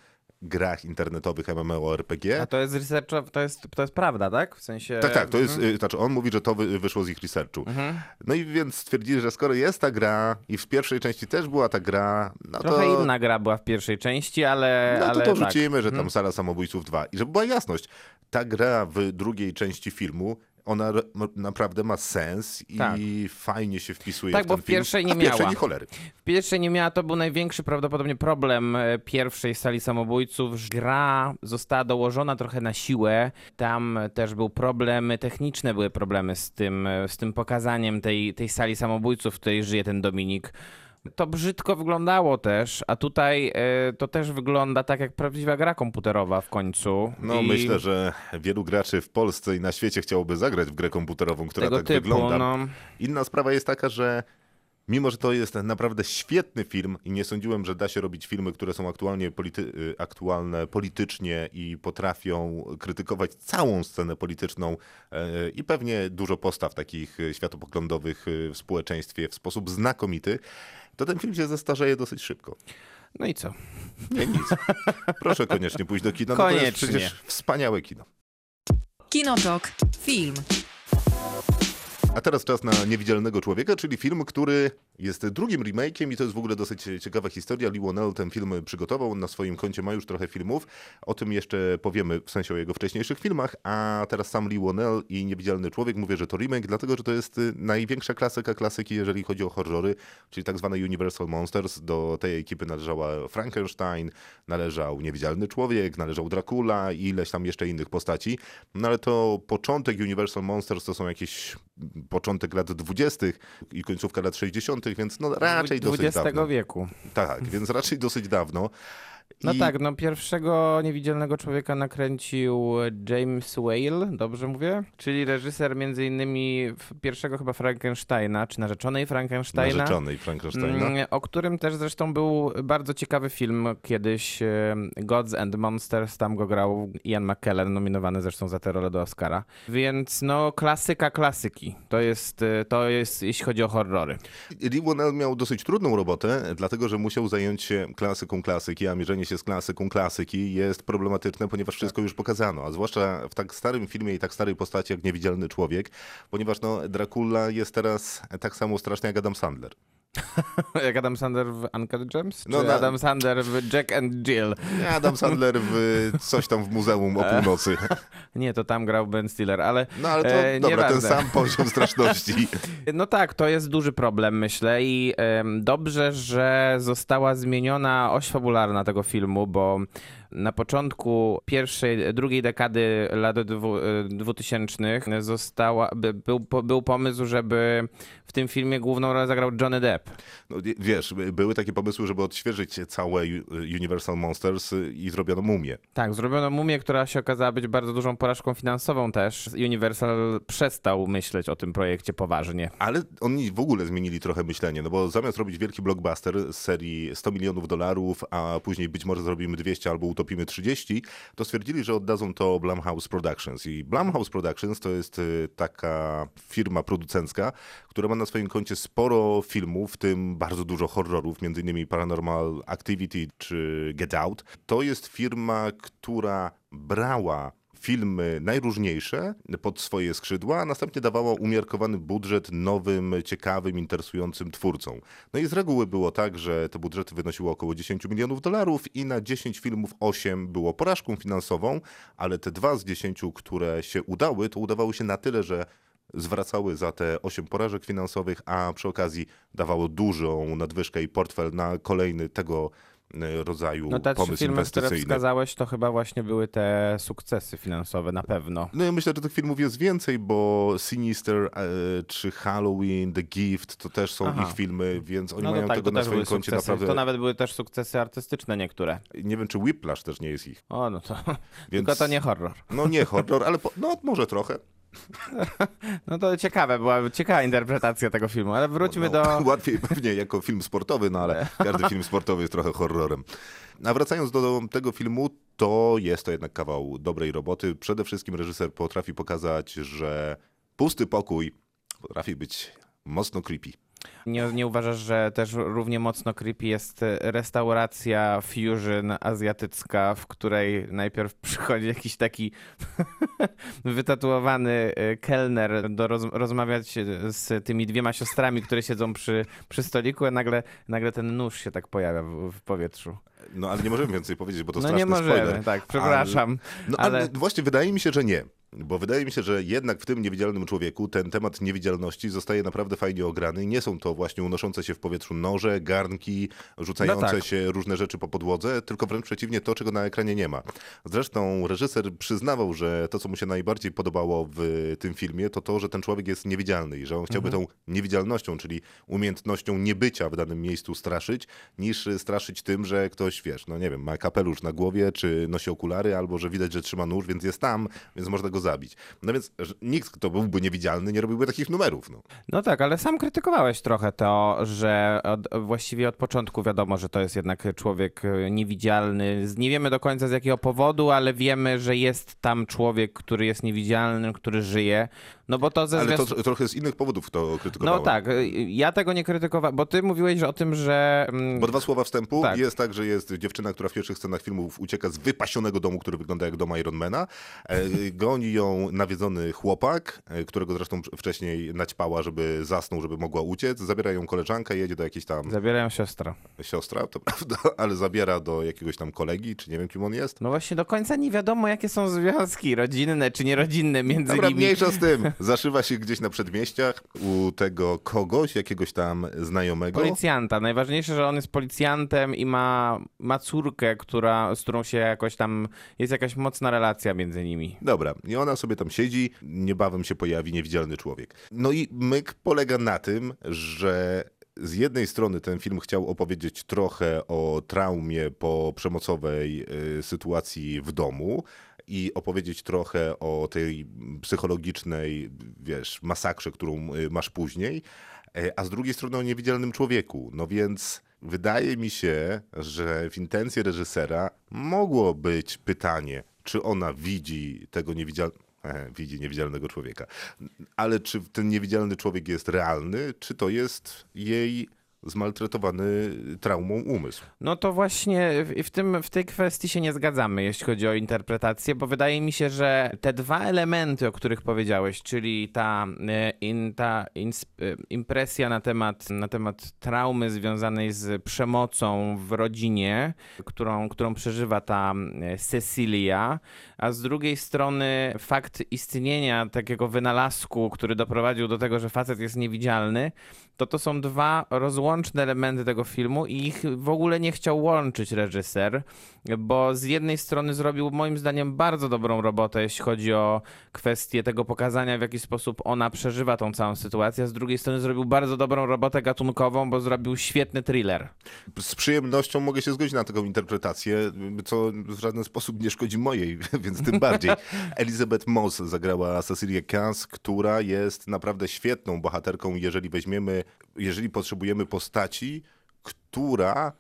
grach internetowych MMORPG. A to jest research, to jest, to jest prawda, tak? W sensie... Tak, tak, to jest, Mhm. y, znaczy on mówi, że to wy, wyszło z ich researchu. No i więc stwierdzili, że skoro jest ta gra i w pierwszej części też była ta gra, no Trochę to... inna gra była w pierwszej części, ale... No to ale to tak. rzucimy, że tam Sala Samobójców 2. I żeby była jasność, ta gra w drugiej części filmu, ona naprawdę ma sens i Tak. fajnie się wpisuje Tak, w bo ten w pierwszej film, nie a w pierwszej miała. nie cholery. W pierwszej nie miała, to był największy prawdopodobnie problem e, pierwszej sali samobójców. że Gra została dołożona trochę na siłę. Tam też był problem, techniczne były problemy z tym, e, z tym pokazaniem tej, tej sali samobójców, w której żyje ten Dominik. To brzydko wyglądało też, a tutaj e, to też wygląda tak jak prawdziwa gra komputerowa w końcu. No I myślę, że wielu graczy w Polsce i na świecie chciałoby zagrać w grę komputerową, która tego tak typu, wygląda. no. Inna sprawa jest taka, że mimo, że to jest naprawdę świetny film i nie sądziłem, że da się robić filmy, które są aktualnie polity- y, aktualne politycznie i potrafią krytykować całą scenę polityczną e, i pewnie dużo postaw takich e, światopoglądowych e, w społeczeństwie w sposób znakomity, to ten film się zestarzeje dosyć szybko. no i co? Nie nic. Proszę koniecznie pójść do kina. No to jest Koniecznie. przecież wspaniałe kino. Kinotok. Film. A teraz czas na Niewidzialnego Człowieka, czyli film, który jest drugim remake'iem i to jest w ogóle dosyć ciekawa historia. Lee Whannell ten film przygotował, na swoim koncie ma już trochę filmów. O tym jeszcze powiemy, w sensie o jego wcześniejszych filmach, a teraz sam Lee Whannell i Niewidzialny Człowiek mówię, że to remake, dlatego, że to jest największa klasyka klasyki, jeżeli chodzi o horrory, czyli tak zwane Universal Monsters. Do tej ekipy należała Frankenstein, należał Niewidzialny Człowiek, należał Dracula i ileś tam jeszcze innych postaci. No ale to początek Universal Monsters to są jakieś początek lat 20. i końcówka lat 60., więc no raczej dosyć XX dawno. wieku. Tak, więc raczej dosyć dawno. No I- tak, no pierwszego niewidzialnego człowieka nakręcił James Whale, dobrze mówię? Czyli reżyser między innymi pierwszego chyba Frankensteina, czy narzeczonej Frankensteina. Narzeczonej Frankensteina. Mm, O którym też zresztą był bardzo ciekawy film kiedyś, e, Gods and Monsters, tam go grał Ian McKellen, nominowany zresztą za tę rolę do Oscara. Więc no klasyka klasyki, to jest, e, to jest jeśli chodzi o horrory. Lee miał dosyć trudną robotę, dlatego że musiał zająć się klasyką klasyki, a mierzenie się z klasyką klasyki jest problematyczne, ponieważ wszystko już pokazano, a zwłaszcza w tak starym filmie i tak starej postaci jak Niewidzialny Człowiek, ponieważ no, Dracula jest teraz tak samo straszny jak Adam Sandler. Jak Adam Sandler w Uncut Gems? No na- Adam Sandler w Jack and Jill? Nie, Adam Sandler w coś tam w muzeum o północy. Nie, to tam grał Ben Stiller, ale No ale to e, dobra, ten sam poziom straszności. No tak, to jest duży problem, myślę i em, dobrze, że została zmieniona oś fabularna tego filmu, bo na początku pierwszej, drugiej dekady lat dwu, e, dwutysięcznych została, by, był, był pomysł, żeby w tym filmie główną rolę zagrał Johnny Depp. No, wie- wiesz, były takie pomysły, żeby odświeżyć całe Universal Monsters i zrobiono mumię. Tak, zrobiono mumię, która się okazała być bardzo dużą porażką finansową też. Universal przestał myśleć o tym projekcie poważnie. Ale oni w ogóle zmienili trochę myślenie, no bo zamiast robić wielki blockbuster z serii 100 milionów dolarów, a później być może zrobimy 200 albo utopimy 30, to stwierdzili, że oddadzą to Blumhouse Productions. I Blumhouse Productions to jest y, taka firma producencka, która ma na swoim koncie sporo filmów, w tym bardzo dużo horrorów, innymi Paranormal Activity czy Get Out. To jest firma, która brała filmy najróżniejsze pod swoje skrzydła, a następnie dawała umiarkowany budżet nowym, ciekawym, interesującym twórcom. No i z reguły było tak, że te budżety wynosiły około 10 milionów dolarów i na 10 filmów 8 było porażką finansową, ale te dwa z 10, które się udały, to udawały się na tyle, że zwracały za te 8 porażek finansowych, a przy okazji dawało dużą nadwyżkę i portfel na kolejny tego rodzaju No te trzy pomysł filmy, które inwestycyjny. wskazałeś, to chyba właśnie były te sukcesy finansowe, na pewno. No ja myślę, że tych filmów jest więcej, bo Sinister e, czy Halloween, The Gift to też są Aha. ich filmy, więc oni No mają tak, tego na swoim koncie sukcesy. naprawdę. To nawet były też sukcesy artystyczne niektóre. Nie wiem, czy Whiplash też nie jest ich. O, no to Więc... tylko to nie horror. No nie horror, ale po... no może trochę. No to ciekawe, była ciekawa interpretacja tego filmu, ale wróćmy no, do... Łatwiej pewnie jako film sportowy, no ale każdy film sportowy jest trochę horrorem. A wracając do tego filmu, to jest to jednak kawał dobrej roboty. Przede wszystkim reżyser potrafi pokazać, że pusty pokój potrafi być mocno creepy. Nie, nie uważasz, że też równie mocno creepy jest restauracja fusion azjatycka, w której najpierw przychodzi jakiś taki wytatuowany e, kelner do roz, rozmawiać z tymi dwiema siostrami, które siedzą przy, przy stoliku, a nagle, nagle ten nóż się tak pojawia w, w powietrzu. No ale nie możemy więcej powiedzieć, bo to no straszny nie możemy, spoiler. tak, przepraszam. No ale... ale właśnie wydaje mi się, że nie. Bo wydaje mi się, że jednak w tym niewidzialnym człowieku ten temat niewidzialności zostaje naprawdę fajnie ograny. Nie są to właśnie unoszące się w powietrzu noże, garnki, rzucające No tak. się różne rzeczy po podłodze, tylko wręcz przeciwnie to, czego na ekranie nie ma. Zresztą reżyser przyznawał, że to, co mu się najbardziej podobało w tym filmie, to to, że ten człowiek jest niewidzialny i że on chciałby Mhm. tą niewidzialnością, czyli umiejętnością niebycia w danym miejscu straszyć, niż straszyć tym, że ktoś, wiesz, no nie wiem, ma kapelusz na głowie, czy nosi okulary, albo że widać, że trzyma nóż, więc jest tam, więc można go zabić. No więc nikt, kto byłby niewidzialny, nie robiłby takich numerów. No. No tak, ale sam krytykowałeś trochę to, że od, właściwie od początku wiadomo, że to jest jednak człowiek e, niewidzialny. Nie wiemy do końca z jakiego powodu, ale wiemy, że jest tam człowiek, który jest niewidzialny, który żyje. No bo to ze Ale to trochę z innych powodów to krytykowałem. No tak, e, ja tego nie krytykowałem, bo ty mówiłeś o tym, że... mm, Bo dwa słowa wstępu. Tak. Jest tak, że jest dziewczyna, która w pierwszych scenach filmów ucieka z wypasionego domu, który wygląda jak dom Ironmana. E, goni ją nawiedzony chłopak, e, którego zresztą wcześniej naćpała, żeby zasnął, żeby mogła uciec. Zabiera ją koleżankę, jedzie do jakiejś tam Zabierają siostrę. siostra, to prawda, ale zabiera do jakiegoś tam kolegi, czy nie wiem kim on jest. No właśnie do końca nie wiadomo, jakie są związki rodzinne czy nierodzinne między Dobra, nimi. mniejsza z tym. Zaszywa się gdzieś na przedmieściach u tego kogoś, jakiegoś tam znajomego. Policjanta. Najważniejsze, że on jest policjantem i ma, ma córkę, która, z którą się jakoś tam, jest jakaś mocna relacja między nimi. Dobra, i ona sobie tam siedzi, niebawem się pojawi niewidzialny człowiek. No i myk polega na tym, że z jednej strony ten film chciał opowiedzieć trochę o traumie po przemocowej y, sytuacji w domu i opowiedzieć trochę o tej psychologicznej, wiesz, masakrze, którą y, masz później, e, a z drugiej strony o niewidzialnym człowieku. No więc wydaje mi się, że w intencji reżysera mogło być pytanie, czy ona widzi tego niewidzialnego. Widzi niewidzialnego człowieka. Ale czy ten niewidzialny człowiek jest realny, czy to jest jej zmaltretowany traumą umysł? No to właśnie w, tym, w tej kwestii się nie zgadzamy, jeśli chodzi o interpretację, bo wydaje mi się, że te dwa elementy, o których powiedziałeś, czyli ta, e, in, ta e, impresja na temat, na temat traumy związanej z przemocą w rodzinie, którą, którą przeżywa ta e, Cecilia, a z drugiej strony fakt istnienia takiego wynalazku, który doprowadził do tego, że facet jest niewidzialny, to to są dwa rozłączne elementy tego filmu i ich w ogóle nie chciał łączyć reżyser, bo z jednej strony zrobił moim zdaniem bardzo dobrą robotę, jeśli chodzi o kwestię tego pokazania, w jaki sposób ona przeżywa tą całą sytuację, a z drugiej strony zrobił bardzo dobrą robotę gatunkową, bo zrobił świetny thriller. Z przyjemnością mogę się zgodzić na taką interpretację, co w żaden sposób nie szkodzi mojej, więc tym bardziej. Elizabeth Moss zagrała Cecilię Kans, która jest naprawdę świetną bohaterką, jeżeli weźmiemy, jeżeli potrzebujemy postaci, która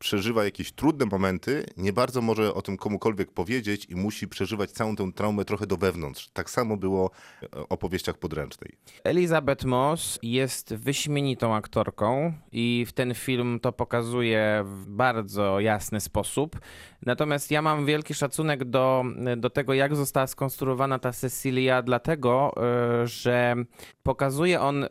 przeżywa jakieś trudne momenty, nie bardzo może o tym komukolwiek powiedzieć i musi przeżywać całą tę traumę trochę do wewnątrz. Tak samo było w opowieściach podręcznej. Elizabeth Moss jest wyśmienitą aktorką i w ten film to pokazuje w bardzo jasny sposób. Natomiast ja mam wielki szacunek do, do tego, jak została skonstruowana ta Cecilia, dlatego, y, że pokazuje on y,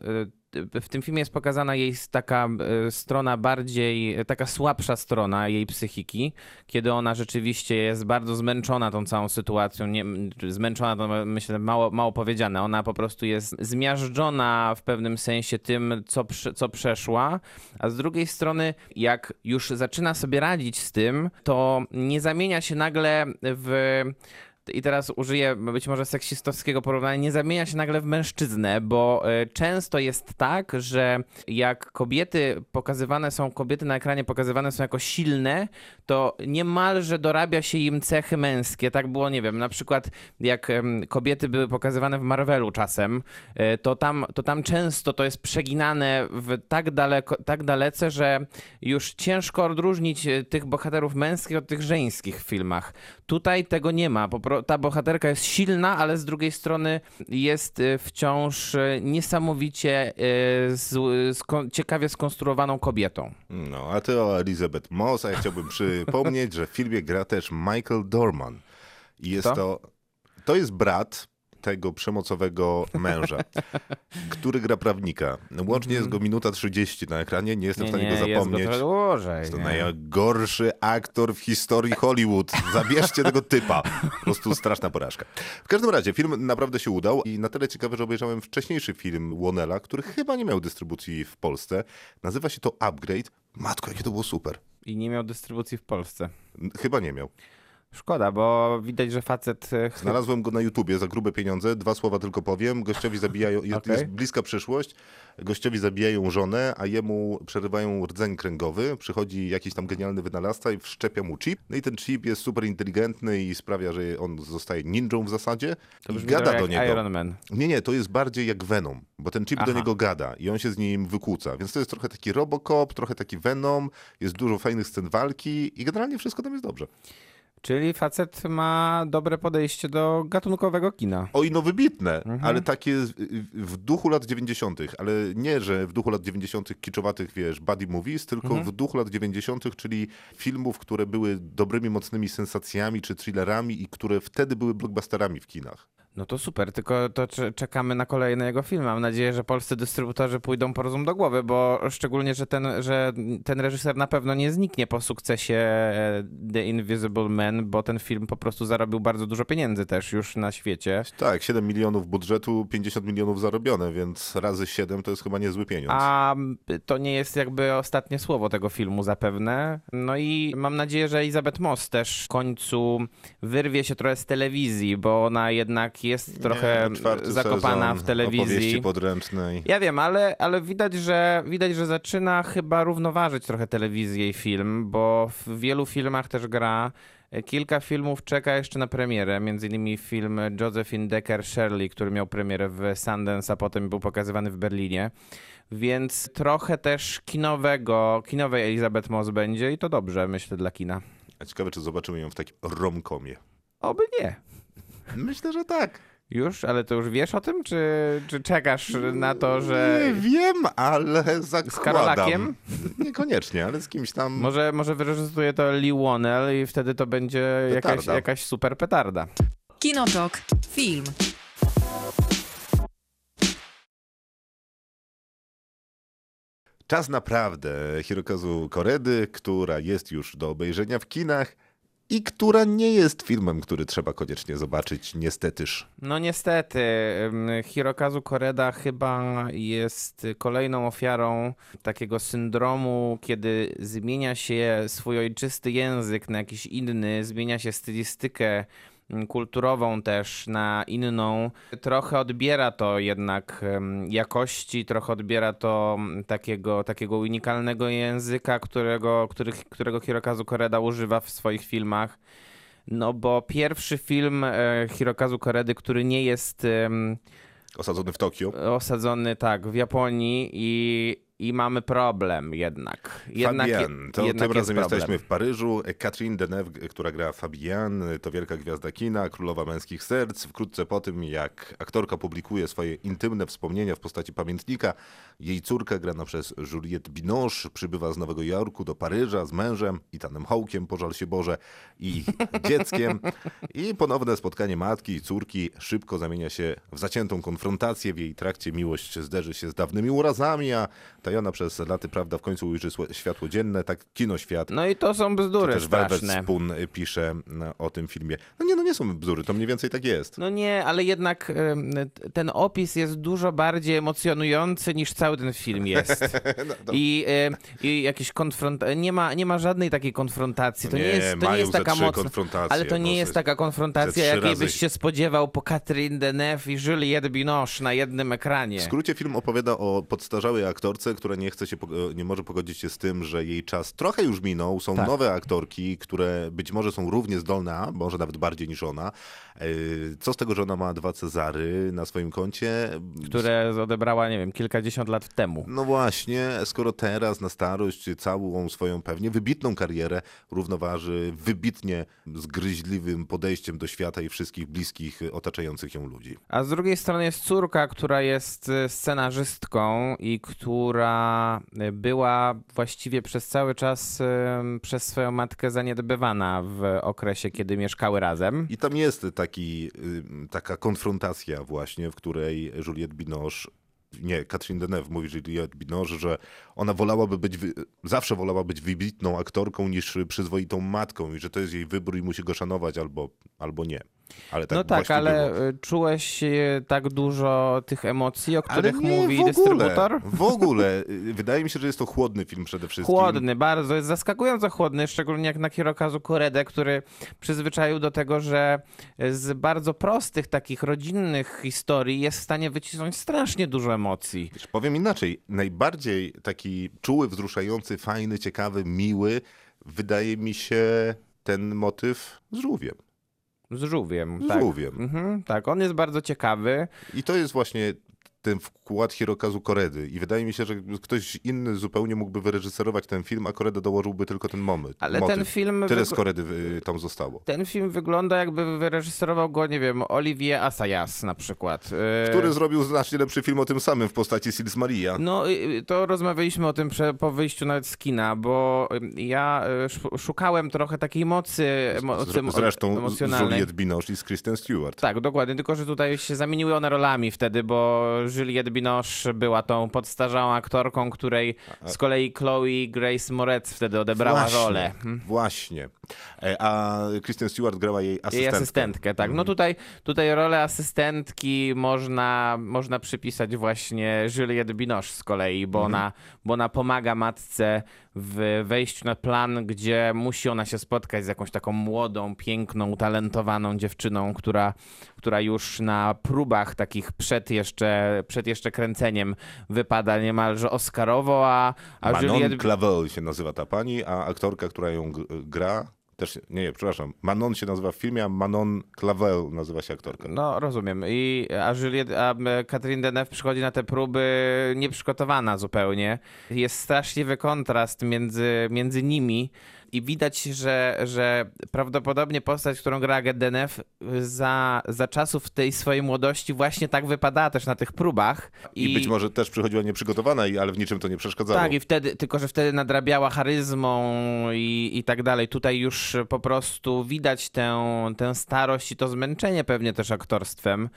w tym filmie jest pokazana jej taka e, strona bardziej, taka słabsza strona jej psychiki, kiedy ona rzeczywiście jest bardzo zmęczona tą całą sytuacją. Nie, zmęczona to myślę mało, mało powiedziane. Ona po prostu jest zmiażdżona w pewnym sensie tym, co, co przeszła, a z drugiej strony, jak już zaczyna sobie radzić z tym, to nie zamienia się nagle w i teraz użyję być może seksistowskiego porównania, nie zamienia się nagle w mężczyznę, bo e, często jest tak, że jak kobiety pokazywane są, kobiety na ekranie pokazywane są jako silne, to niemalże dorabia się im cechy męskie. Tak było, nie wiem, na przykład jak kobiety były pokazywane w Marvelu czasem, e, to tam, to tam często to jest przeginane w tak, daleko, tak dalece, że już ciężko odróżnić e, tych bohaterów męskich od tych żeńskich w filmach. Tutaj tego nie ma. Po ta bohaterka jest silna, ale z drugiej strony jest y, wciąż y, niesamowicie y, ciekawie skonstruowaną kobietą. No, a ty o Elizabeth Moss, a ja chciałbym przypomnieć, że w filmie gra też Michael Dorman. I jest to, to jest brat tego przemocowego męża, który gra prawnika. Łącznie jest go minuta 30 na ekranie, nie jestem nie, w stanie nie, go zapomnieć. Jest go dłużej, jest to nie. najgorszy aktor w historii Hollywood. Zabierzcie tego typa. Po prostu straszna porażka. W każdym razie, film naprawdę się udał i na tyle ciekawy, że obejrzałem wcześniejszy film Łonela, który chyba nie miał dystrybucji w Polsce. Nazywa się to Upgrade. Matko, jakie to było super. I nie miał dystrybucji w Polsce. Chyba nie miał. Szkoda, bo widać, że facet. E, Znalazłem go na YouTubie za grube pieniądze. Dwa słowa tylko powiem. Gościowi zabijają. Jest, okay. jest bliska przyszłość. Gościowi zabijają żonę, a jemu przerywają rdzeń kręgowy. Przychodzi jakiś tam genialny wynalazca i wszczepia mu chip. No i ten chip jest super inteligentny i sprawia, że on zostaje ninją w zasadzie. To I gada do niego. Iron Man. Nie, nie, to jest bardziej jak Venom, bo ten chip Aha. do niego gada i on się z nim wykłóca. Więc to jest trochę taki Robocop, trochę taki Venom. Jest dużo fajnych scen walki i generalnie wszystko tam jest dobrze. Czyli facet ma dobre podejście do gatunkowego kina. Oj, no wybitne, mhm. ale takie w duchu lat 90., ale nie, że w duchu lat 90. kiczowatych, wiesz, buddy movies, tylko mhm. w duchu lat 90., czyli filmów, które były dobrymi, mocnymi sensacjami czy thrillerami i które wtedy były blockbusterami w kinach. No to super, tylko to cze- czekamy na kolejne jego filmy. Mam nadzieję, że polscy dystrybutorzy pójdą po rozum do głowy, bo szczególnie, że ten, że ten reżyser na pewno nie zniknie po sukcesie e, The Invisible Man, bo ten film po prostu zarobił bardzo dużo pieniędzy też już na świecie. Tak, 7 milionów budżetu, 50 milionów zarobione, więc razy 7 to jest chyba niezły pieniądz. A to nie jest jakby ostatnie słowo tego filmu zapewne. No i mam nadzieję, że Elizabeth Moss też w końcu wyrwie się trochę z telewizji, bo ona jednak jest trochę Nie, czwarty zakopana sezon w telewizji. Podręcznej. Ja wiem, ale, ale widać, że widać, że zaczyna chyba równoważyć trochę telewizję i film, bo w wielu filmach też gra. Kilka filmów czeka jeszcze na premierę, między innymi film Josephine Decker Shirley, który miał premierę w Sundance, a potem był pokazywany w Berlinie. Więc trochę też kinowego, kinowej Elizabeth Moss będzie i to dobrze, myślę, dla kina. A ciekawe, czy zobaczymy ją w takim romkomie. Oby nie. Myślę, że tak. Już? Ale to już wiesz o tym, czy, czy czekasz na to, że... Nie wiem, ale zakładam. Karolakiem? Niekoniecznie, ale z kimś tam... Może, może wyreżyseruje to Lee i wtedy to będzie jakaś, jakaś super petarda. Kinotok. Film. Czas naprawdę Hirokazu Koredy, która jest już do obejrzenia w kinach i która nie jest filmem, który trzeba koniecznie zobaczyć, niestetyż. No niestety, Hirokazu Koreda chyba jest kolejną ofiarą takiego syndromu, kiedy zmienia się swój ojczysty język na jakiś inny, zmienia się stylistykę kulturową też na inną. Trochę odbiera to jednak jakości, trochę odbiera to ym, takiego, takiego unikalnego języka, którego, których, którego Hirokazu Koreda używa w swoich filmach. No bo pierwszy film e, Hirokazu Koredy, który nie jest Osadzony w Tokio. osadzony tak w Japonii i, i mamy problem jednak. jednak Fabian, to jednak tym razem jest jesteśmy w Paryżu. Catherine Deneuve, która gra Fabian, to wielka gwiazda kina, królowa męskich serc. Wkrótce po tym, jak aktorka publikuje swoje intymne wspomnienia w postaci pamiętnika, jej córka, grana przez Juliette Binoche, przybywa z Nowego Jorku do Paryża z mężem, Itanem Hawkiem, pożal się Boże, i dzieckiem. I ponowne spotkanie matki i córki szybko zamienia się w zaciętą konfrontację. W jej trakcie miłość zderzy się z dawnymi urazami, a tajona przez laty prawda w końcu ujrzy światło dzienne. Tak kino świat. No i to są bzdury Też Velvet straszne. Spoon pisze no, o tym filmie. No nie, no nie są bzdury, to mniej więcej tak jest. No nie, ale jednak t- ten opis jest dużo bardziej emocjonujący niż cały ten film jest. No, I, em, I jakiś konfront... Nie ma, nie ma żadnej takiej konfrontacji. To nie, Nie, jest, to nie jest taka mocna. Ale to nie no, jest taka konfrontacja, jakiej byś się spodziewał po Catherine Deneuve i Juliette Binoche na jednym ekranie. W skrócie film opowiada o podstarzałej aktorce, która nie chce się, pog- nie może pogodzić się z tym, że jej czas trochę już minął. Są Tak. nowe aktorki, które być może są równie zdolne, a może nawet bardziej niż ona. Yy, Co z tego, że ona ma dwa Cezary na swoim koncie? które odebrała, nie wiem, kilkadziesiąt lat temu. No właśnie, skoro teraz na starość całą swoją pewnie wybitną karierę równoważy wybitnie zgryźliwym podejściem do świata i wszystkich bliskich otaczających ją ludzi. A z drugiej strony jest córka, która jest y, scenarzystką i która y, była właściwie przez cały czas przez swoją matkę zaniedbywana w okresie, kiedy mieszkały razem. I tam jest taki, taka konfrontacja właśnie, w której Juliette Binoche nie, Catherine Deneuve mówi Juliette Binoche, że ona wolałaby być, zawsze wolała być wybitną aktorką niż przyzwoitą matką i że to jest jej wybór i musi go szanować albo, albo nie. Ale tak no tak, ale było. y, czułeś tak dużo tych emocji, o których Ale nie, mówi w ogóle, dystrybutor? W ogóle. Y, Wydaje mi się, że jest to chłodny film przede wszystkim. Chłodny, bardzo, jest zaskakująco chłodny, szczególnie jak na Hirokazu Koredę, który przyzwyczaił do tego, że z bardzo prostych, takich rodzinnych historii jest w stanie wycisnąć strasznie dużo emocji. Wiesz, Powiem inaczej. Najbardziej taki czuły, wzruszający, fajny, ciekawy, miły wydaje mi się ten motyw z żółwiem. Z żółwiem, Z tak. żółwiem. Mhm, tak, on jest bardzo ciekawy. I to jest właśnie ten wkład Hirokazu Koredy i wydaje mi się, że ktoś inny zupełnie mógłby wyreżyserować ten film, a Koreda dołożyłby tylko ten moment. Ale motyw. ten film Tyle z Koredy y, tam zostało. Ten film wygląda jakby wyreżyserował go, nie wiem, Olivier Assayas na przykład. E, Który zrobił znacznie lepszy film o tym samym w postaci Sils Maria. No, y, to rozmawialiśmy o tym po wyjściu nawet z kina, bo y, ja y, szu- szukałem trochę takiej mocy, mocy Zresztą z emocjonalnej. Juliette Binoche i z Kristen Stewart. Tak, dokładnie, tylko że tutaj się zamieniły one rolami wtedy, bo Juliette Binoche była tą podstarzałą aktorką, której z kolei Chloe Grace Moretz wtedy odebrała Właśnie, rolę. Hmm. Właśnie. E, A Kristen Stewart grała jej asystentkę. Jej asystentkę, tak. No tutaj, tutaj rolę asystentki można, można przypisać właśnie Juliette Binoche z kolei, bo, ona, bo ona pomaga matce w wejściu na plan, gdzie musi ona się spotkać z jakąś taką młodą, piękną, utalentowaną dziewczyną, która, która już na próbach takich przed jeszcze, przed jeszcze kręceniem wypada niemalże oscarowo, a, a Manon Juliette... Clavel się nazywa ta pani, a aktorka, która ją gra, też, nie, nie, przepraszam, Manon się nazywa w filmie, a Manon Clavel nazywa się aktorka. No, rozumiem. I, a Juliette, a Catherine Deneuve przychodzi na te próby nieprzygotowana zupełnie. Jest straszliwy kontrast między, między nimi i widać, że, że prawdopodobnie postać, którą gra Deneuve za, za czasów tej swojej młodości właśnie tak wypadała też na tych próbach. I, być może też przychodziła nieprzygotowana, i- ale w niczym to nie przeszkadzało. Tak, i wtedy, tylko że wtedy nadrabiała charyzmą i, i tak dalej. Tutaj już po prostu widać tę, tę starość i to zmęczenie pewnie też aktorstwem,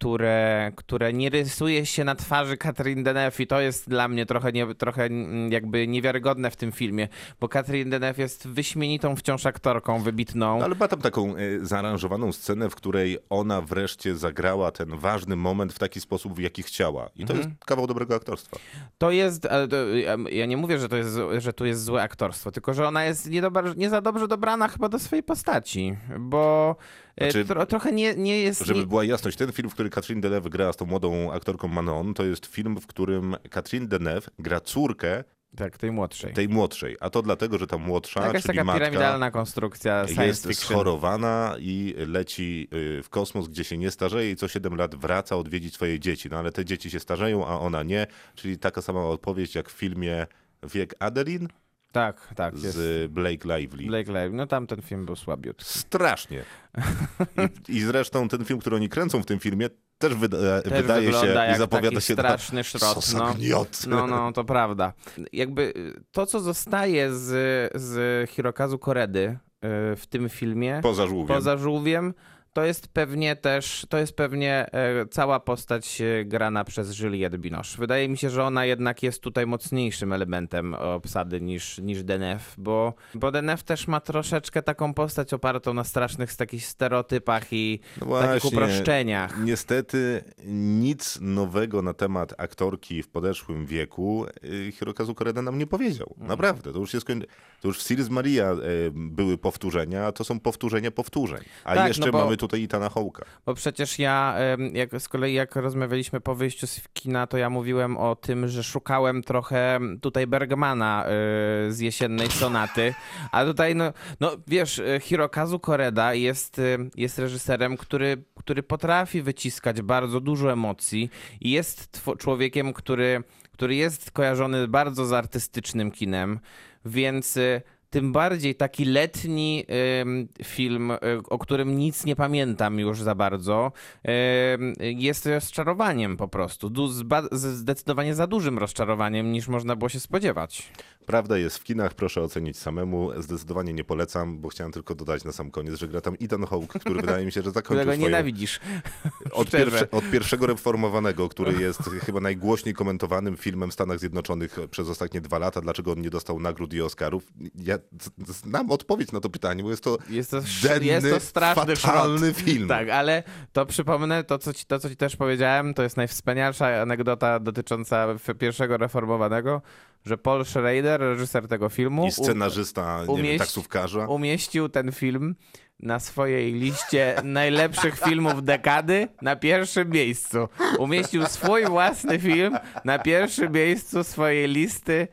które, które nie rysuje się na twarzy Catherine Deneuve i to jest dla mnie trochę, nie, trochę jakby niewiarygodne w tym filmie, bo Catherine Deneuve jest wyśmienitą wciąż aktorką, wybitną. No, ale ma tam taką e, zaaranżowaną scenę, w której ona wreszcie zagrała ten ważny moment w taki sposób, w jaki chciała. I to Mhm. jest kawał dobrego aktorstwa. To jest, ale to, ja- nie mówię, że, to jest, że tu jest złe aktorstwo, tylko że ona jest nie, dobra, nie za dobrze dobrana chyba do swojej postaci, bo e, Znaczy, tro, trochę nie, nie jest... Żeby nie, była jasność, ten film, w którym Catherine Deneuve gra z tą młodą aktorką Manon, to jest film, w którym Catherine Deneuve gra córkę tak, tej młodszej. tej młodszej. A to dlatego, że ta młodsza, Jakaś czyli taka matka, piramidalna konstrukcja science jest fiction. schorowana i leci y, w kosmos, gdzie się nie starzeje i co 7 lat wraca odwiedzić swoje dzieci. No ale te dzieci się starzeją, a ona nie. Czyli taka sama odpowiedź jak w filmie Wiek Adeline Tak, tak. Jest. z Blake Lively. Blake Lively. No tam ten film był słabiutki. Strasznie. I, I zresztą ten film, który oni kręcą w tym filmie, też, wyda, Też wydaje się i zapowiada taki się straszny na szrot, no. No, no, to prawda. Jakby y, to, co zostaje z, z Hirokazu Koredy y, w tym filmie, Poza żółwiem. poza żółwiem, to jest pewnie też, to jest pewnie e, cała postać e, grana przez Juliette Binoche. Wydaje mi się, że ona jednak jest tutaj mocniejszym elementem obsady niż, niż Deneuve, bo, bo Deneuve też ma troszeczkę taką postać opartą na strasznych takich stereotypach i No takich właśnie. uproszczeniach. Niestety nic nowego na temat aktorki w podeszłym wieku y, Hirokazu Koreda nam nie powiedział. Mm. Naprawdę. To już, jest, koń- to już w Sirius Maria były powtórzenia, a to są powtórzenia powtórzeń. A Tak, jeszcze no bo- mamy tutaj Itana Hołka. Bo przecież ja, jak z kolei jak rozmawialiśmy po wyjściu z kina, to ja mówiłem o tym, że szukałem trochę tutaj Bergmana y, z jesiennej sonaty, a tutaj no, no wiesz, y, Hirokazu Koreda jest, y, jest reżyserem, który, który potrafi wyciskać bardzo dużo emocji i jest człowiekiem, który, który jest kojarzony bardzo z artystycznym kinem, więc tym bardziej taki letni film, y, o którym nic nie pamiętam już za bardzo, jest rozczarowaniem po prostu. Zdecydowanie za dużym rozczarowaniem niż można było się spodziewać. Prawda jest w kinach, proszę ocenić samemu. Zdecydowanie nie polecam, bo chciałem tylko dodać na sam koniec, że gra tam Ethan Hawke, który wydaje mi się, że zakończył Którego swoją... nienawidzisz. Od, pierwsze, od pierwszego reformowanego, który jest chyba najgłośniej komentowanym filmem w Stanach Zjednoczonych przez ostatnie dwa lata. Dlaczego on nie dostał nagród i Oscarów? Ja znam odpowiedź na to pytanie, bo jest to Jest to, denny, jest to straszny fatalny film. Tak, ale to przypomnę, to co, ci, to co ci też powiedziałem, to jest najwspanialsza anegdota dotycząca pierwszego reformowanego, że Paul Schrader, reżyser tego filmu, I scenarzysta, nie wiem, taksówkarza. umieścił ten film na swojej liście najlepszych filmów dekady na pierwszym miejscu. Umieścił swój własny film na pierwszym miejscu swojej listy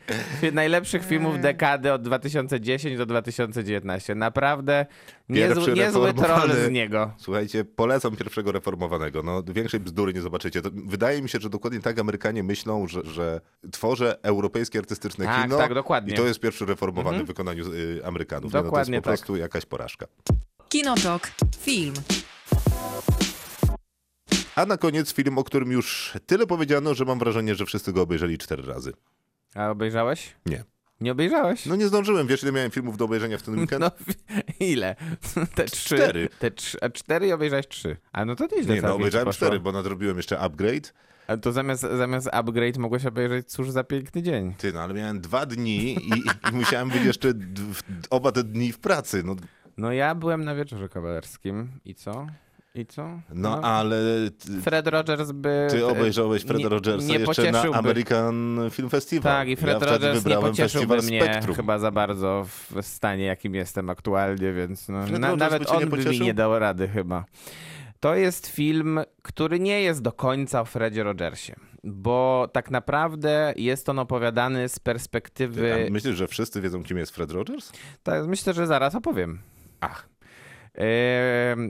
najlepszych filmów dekady od 2010 do 2019. Naprawdę niezły, niezły troll z niego. Słuchajcie, polecam pierwszego reformowanego. No, większej bzdury nie zobaczycie. To, wydaje mi się, że dokładnie tak Amerykanie myślą, że, że tworzę europejskie artystyczne Tak, kino tak, dokładnie. i to jest pierwszy reformowany w wykonaniu y, Amerykanów. Dokładnie no, to jest tak. po prostu jakaś porażka. Kinotok. Film. A na koniec film, o którym już tyle powiedziano, że mam wrażenie, że wszyscy go obejrzeli cztery razy. A obejrzałeś? Nie. Nie obejrzałeś? No nie zdążyłem. Wiesz, ile miałem filmów do obejrzenia w ten weekend? No, ile? Te trzy? Cztery. Te trzy, a cztery i obejrzałeś trzy. A no to nieźle nie, no obejrzałem cztery, bo nadrobiłem jeszcze upgrade. A to zamiast, zamiast upgrade mogłeś obejrzeć cóż za piękny dzień. Ty, no ale miałem dwa dni i, i musiałem być jeszcze d- w- oba te dni w pracy. No, No ja byłem na wieczorze kawalerskim i co? I co? no ale ty, Fred Rogers by... ty obejrzałeś Freda nie- Rogersa nie jeszcze na. American Film Festival. Tak, i Fred ja Rogers nie pocieszyłby mnie Spektrum. chyba za bardzo w stanie, jakim jestem aktualnie, więc no, Fred na, nawet on by mi nie dał rady chyba. To jest film, który nie jest do końca o Fredzie Rogersie, bo tak naprawdę jest on opowiadany z perspektywy... A myślisz, że wszyscy wiedzą, kim jest Fred Rogers? Tak, myślę, że zaraz opowiem. Ach.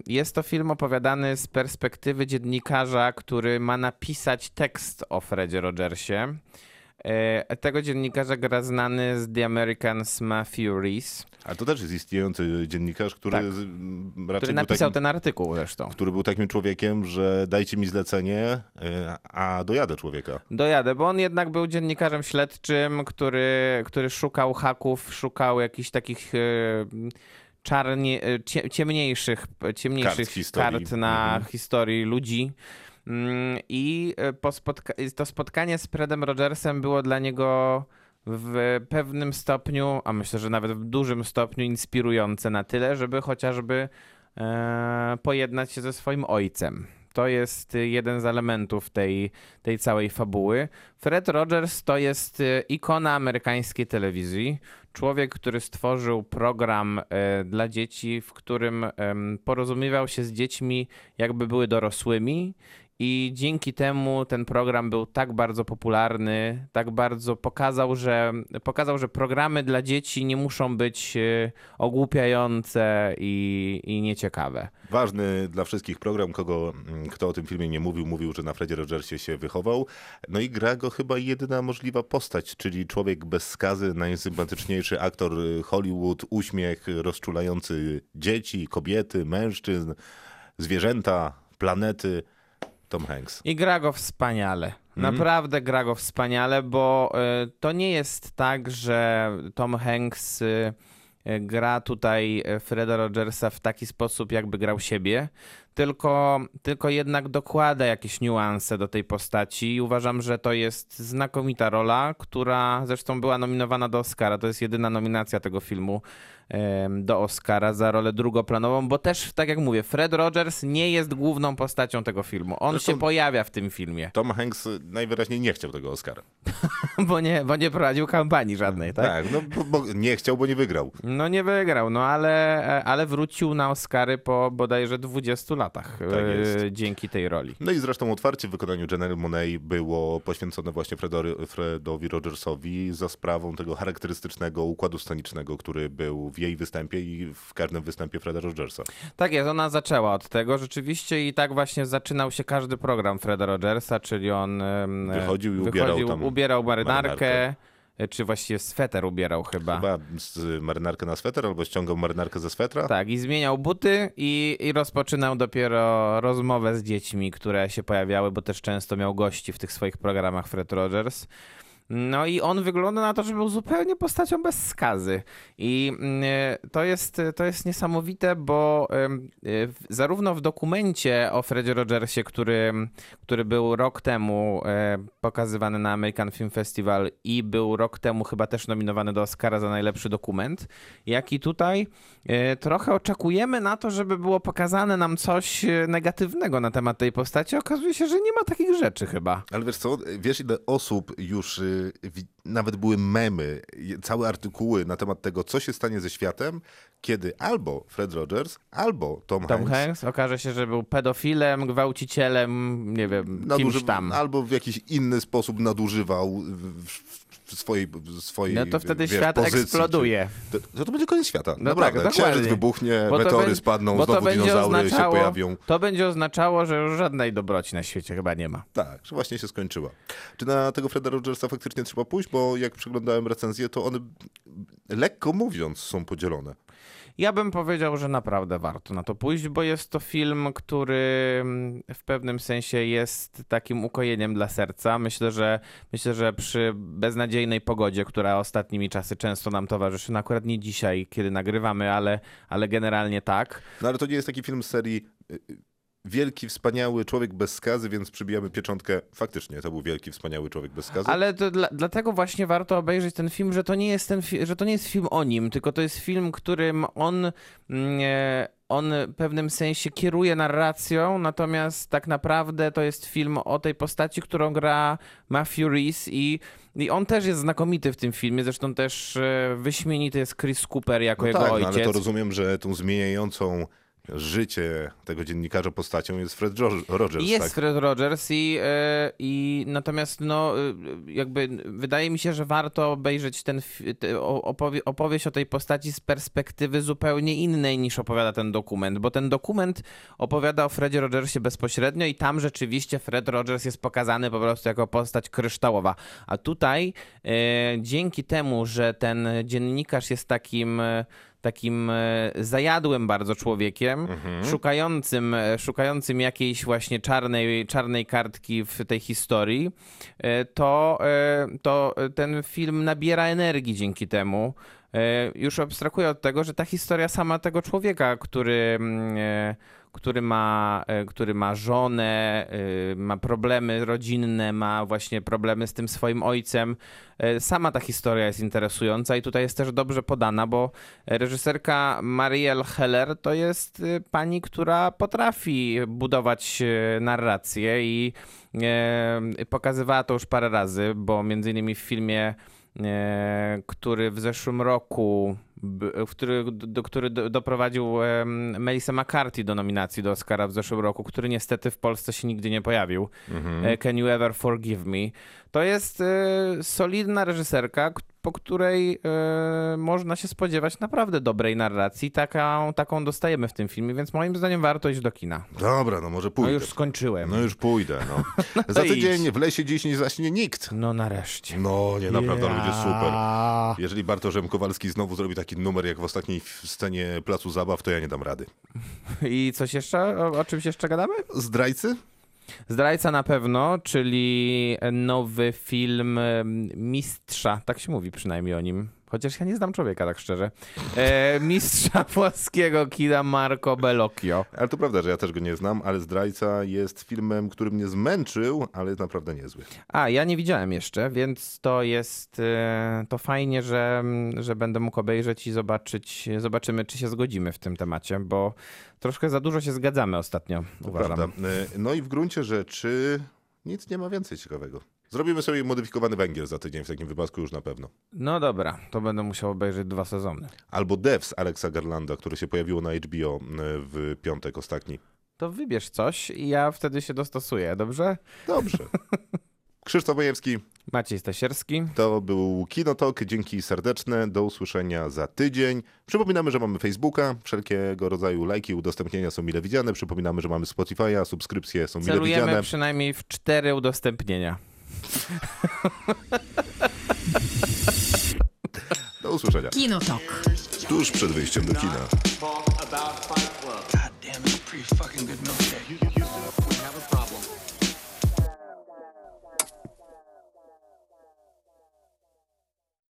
Jest to film opowiadany z perspektywy dziennikarza, który ma napisać tekst o Fredzie Rogersie. E, Tego dziennikarza gra znany z The Americans Matthew Reese, A to też jest istniejący dziennikarz, który Tak. raczej który napisał takim, ten artykuł zresztą. który był takim człowiekiem, że dajcie mi zlecenie, y, a dojadę człowieka. Dojadę, bo on jednak był dziennikarzem śledczym, który, który szukał haków, szukał jakichś takich e, czarnie, e, cie, ciemniejszych, ciemniejszych Kart historii. kart na Mhm. historii ludzi. Mm, I e, po spotka- to spotkanie z Fredem Rogersem było dla niego w pewnym stopniu, a myślę, że nawet w dużym stopniu inspirujące na tyle, żeby chociażby e, pojednać się ze swoim ojcem. To jest y, jeden z elementów tej, tej całej fabuły. Fred Rogers to jest y, ikona amerykańskiej telewizji. Człowiek, który stworzył program e, dla dzieci, w którym porozumiewał się z dziećmi, jakby były dorosłymi. I dzięki temu ten program był tak bardzo popularny, tak bardzo pokazał, że, pokazał, że programy dla dzieci nie muszą być e, ogłupiające i, i nieciekawe. Ważny dla wszystkich program, kogo, mm, kto o tym filmie nie mówił, mówił, że na Fredzie Rogersie się wychował. No i gra go chyba jedyna możliwa postać, czyli człowiek bez skazy, najsympatyczniejszy aktor y, Hollywood, uśmiech rozczulający dzieci, kobiety, mężczyzn, zwierzęta, planety. Tom Hanks. I gra go wspaniale. Naprawdę gra go wspaniale, bo y, to nie jest tak, że Tom Hanks y, y, gra tutaj Freda Rogersa w taki sposób, jakby grał siebie, tylko, tylko jednak dokłada jakieś niuanse do tej postaci i uważam, że to jest znakomita rola, która zresztą była nominowana do Oscara. To jest jedyna nominacja tego filmu do Oscara za rolę drugoplanową, bo też, tak jak mówię, Fred Rogers nie jest główną postacią tego filmu. On Zresztą- się pojawia w tym filmie, Tom Hanks najwyraźniej nie chciał tego Oscara. bo nie, bo nie prowadził kampanii żadnej, tak? Tak, no bo, bo nie chciał, bo nie wygrał. No nie wygrał, no ale, ale wrócił na Oscary po bodajże 20 latach e, jest. dzięki tej roli. No i zresztą otwarcie w wykonaniu Janelle Monet było poświęcone właśnie Fredory, Fredowi Rogersowi za sprawą tego charakterystycznego układu scenicznego, który był w jej występie i w każdym występie Freda Rogersa. Tak jest, ona zaczęła od tego rzeczywiście i tak właśnie zaczynał się każdy program Freda Rogersa, czyli on Wychodził i ubierał tam ubierał marynarkę, marynarkę. czy właściwie sweter ubierał chyba. Chyba marynarkę na sweter albo ściągał marynarkę ze swetra. Tak, i zmieniał buty i, i rozpoczynał dopiero rozmowę z dziećmi, które się pojawiały, bo też często miał gości w tych swoich programach Fred Rogers. No i on wygląda na to, że był zupełnie postacią bez skazy. I mm, e, to jest, to jest niesamowite, bo e, zarówno w dokumencie o Fredzie Rogersie, który, który był rok temu e, pokazywany na American Film Festival i był rok temu chyba też nominowany do Oscara za najlepszy dokument, jak i tutaj e, trochę oczekujemy na to, żeby było pokazane nam coś e, negatywnego na temat tej postaci. Okazuje się, że nie ma takich rzeczy chyba. Ale wiesz co, wiesz ile osób już y, nawet były memy, całe artykuły na temat tego, co się stanie ze światem, kiedy albo Fred Rogers, albo Tom, Tom Hanks, Hanks okaże się, że był pedofilem, gwałcicielem, nie wiem, kimś tam. albo w jakiś inny sposób nadużywał swojej, swojej No to wtedy wiesz, świat pozycji, eksploduje. Czy, to, to, będzie koniec świata. No Naprawdę. tak, Księżyc wybuchnie, Bo meteory będzie- spadną, bo znowu dinozaury się pojawią. To będzie oznaczało, że już żadnej dobroci na świecie chyba nie ma. Tak, że właśnie się skończyła. Czy na tego Freda Rogersa faktycznie trzeba pójść? Bo jak przeglądałem recenzję, to one lekko mówiąc są podzielone. Ja bym powiedział, że naprawdę warto na to pójść, bo jest to film, który mm, w pewnym sensie jest takim ukojeniem dla serca. Myślę, że myślę, że przy beznadziejnej pogodzie, która ostatnimi czasy często nam towarzyszy, no akurat nie dzisiaj, kiedy nagrywamy, ale, ale generalnie tak. No ale to nie jest taki film serii y, y, Wielki, wspaniały człowiek bez skazy, więc przybijamy pieczątkę. Faktycznie, to był wielki, wspaniały człowiek bez skazy. Ale dla, dlatego właśnie warto obejrzeć ten film, że to nie jest ten, że to nie jest film o nim, tylko to jest film, którym on, mm, e, on w pewnym sensie kieruje narracją, natomiast tak naprawdę to jest film o tej postaci, którą gra Matthew Reese i i on też jest znakomity w tym filmie, zresztą też e, wyśmienity jest Chris Cooper jako no jego tak, no, ojciec. ale to rozumiem, że tą zmieniającą życie tego dziennikarza postacią jest Fred Rogers, Jest tak? Fred Rogers i, e, i natomiast no e, jakby wydaje mi się, że warto obejrzeć ten opowie, opowieść o tej postaci z perspektywy zupełnie innej niż opowiada ten dokument, bo ten dokument opowiada o Fredzie Rogersie bezpośrednio i tam rzeczywiście Fred Rogers jest pokazany po prostu jako postać kryształowa, a tutaj e, dzięki temu, że ten dziennikarz jest takim takim e, zajadłym bardzo człowiekiem, szukającym, e, szukającym jakiejś właśnie czarnej, czarnej kartki w tej historii, e, to, to ten film nabiera energii dzięki temu. Już abstrahuję od tego, że ta historia sama tego człowieka, który, mm, który, ma, e, który ma żonę, e, ma problemy rodzinne, ma właśnie problemy z tym swoim ojcem. E, Sama ta historia jest interesująca i tutaj jest też dobrze podana, bo reżyserka Marielle Heller to jest pani, która potrafi budować narrację i pokazywała to już parę razy, bo między innymi w filmie który w zeszłym roku, który, do, który do, doprowadził Melissa McCarthy do nominacji do Oscara w zeszłym roku, który niestety w Polsce się nigdy nie pojawił. E, Can You Ever Forgive Me? To jest e, solidna reżyserka, po której e, można się spodziewać naprawdę dobrej narracji. Taką, taką dostajemy w tym filmie, więc moim zdaniem warto iść do kina. Dobra, no może No pójdę. już skończyłem. No już pójdę, no. Za idź. tydzień w lesie dziś nie zaśnie nikt. No nareszcie. No, nie, naprawdę, ale będzie super. Jeżeli Bartoszem Kowalski znowu zrobi taki numer jak w ostatniej scenie Placu Zabaw, to ja nie dam rady. I coś jeszcze? O, o czymś jeszcze gadamy? Zdrajcy? Zdrajca na pewno, czyli nowy film Mistrza, tak się mówi przynajmniej o nim. Chociaż ja nie znam człowieka, tak szczerze. E, mistrza włoskiego kina Marco Bellocchio. Ale to prawda, że ja też go nie znam, ale Zdrajca jest filmem, który mnie zmęczył, ale jest naprawdę niezły. A, ja nie widziałem jeszcze, więc to jest e, to fajnie, że, że będę mógł obejrzeć i zobaczyć, zobaczymy, czy się zgodzimy w tym temacie, bo troszkę za dużo się zgadzamy ostatnio, To uważam. prawda. E, No i w gruncie rzeczy nic nie ma więcej ciekawego. Zrobimy sobie modyfikowany węgiel za tydzień w takim wypadku już na pewno. No dobra, to będę musiał obejrzeć dwa sezony. Albo Devs Alexa Garlanda, które się pojawiło na HBO e, w piątek ostatni. To wybierz coś i ja wtedy się dostosuję, dobrze? Dobrze. Krzysztof Wojewski, Maciej Stasierski. to był Kinotok. Dzięki serdeczne. Do usłyszenia za tydzień. Przypominamy, że mamy Facebooka. Wszelkiego rodzaju lajki, udostępnienia są mile widziane. Przypominamy, że mamy Spotify'a, subskrypcje są mile Celujemy widziane. przynajmniej w cztery udostępnienia. Do usłyszenia. Kinotok. Tuż przed wyjściem do kina.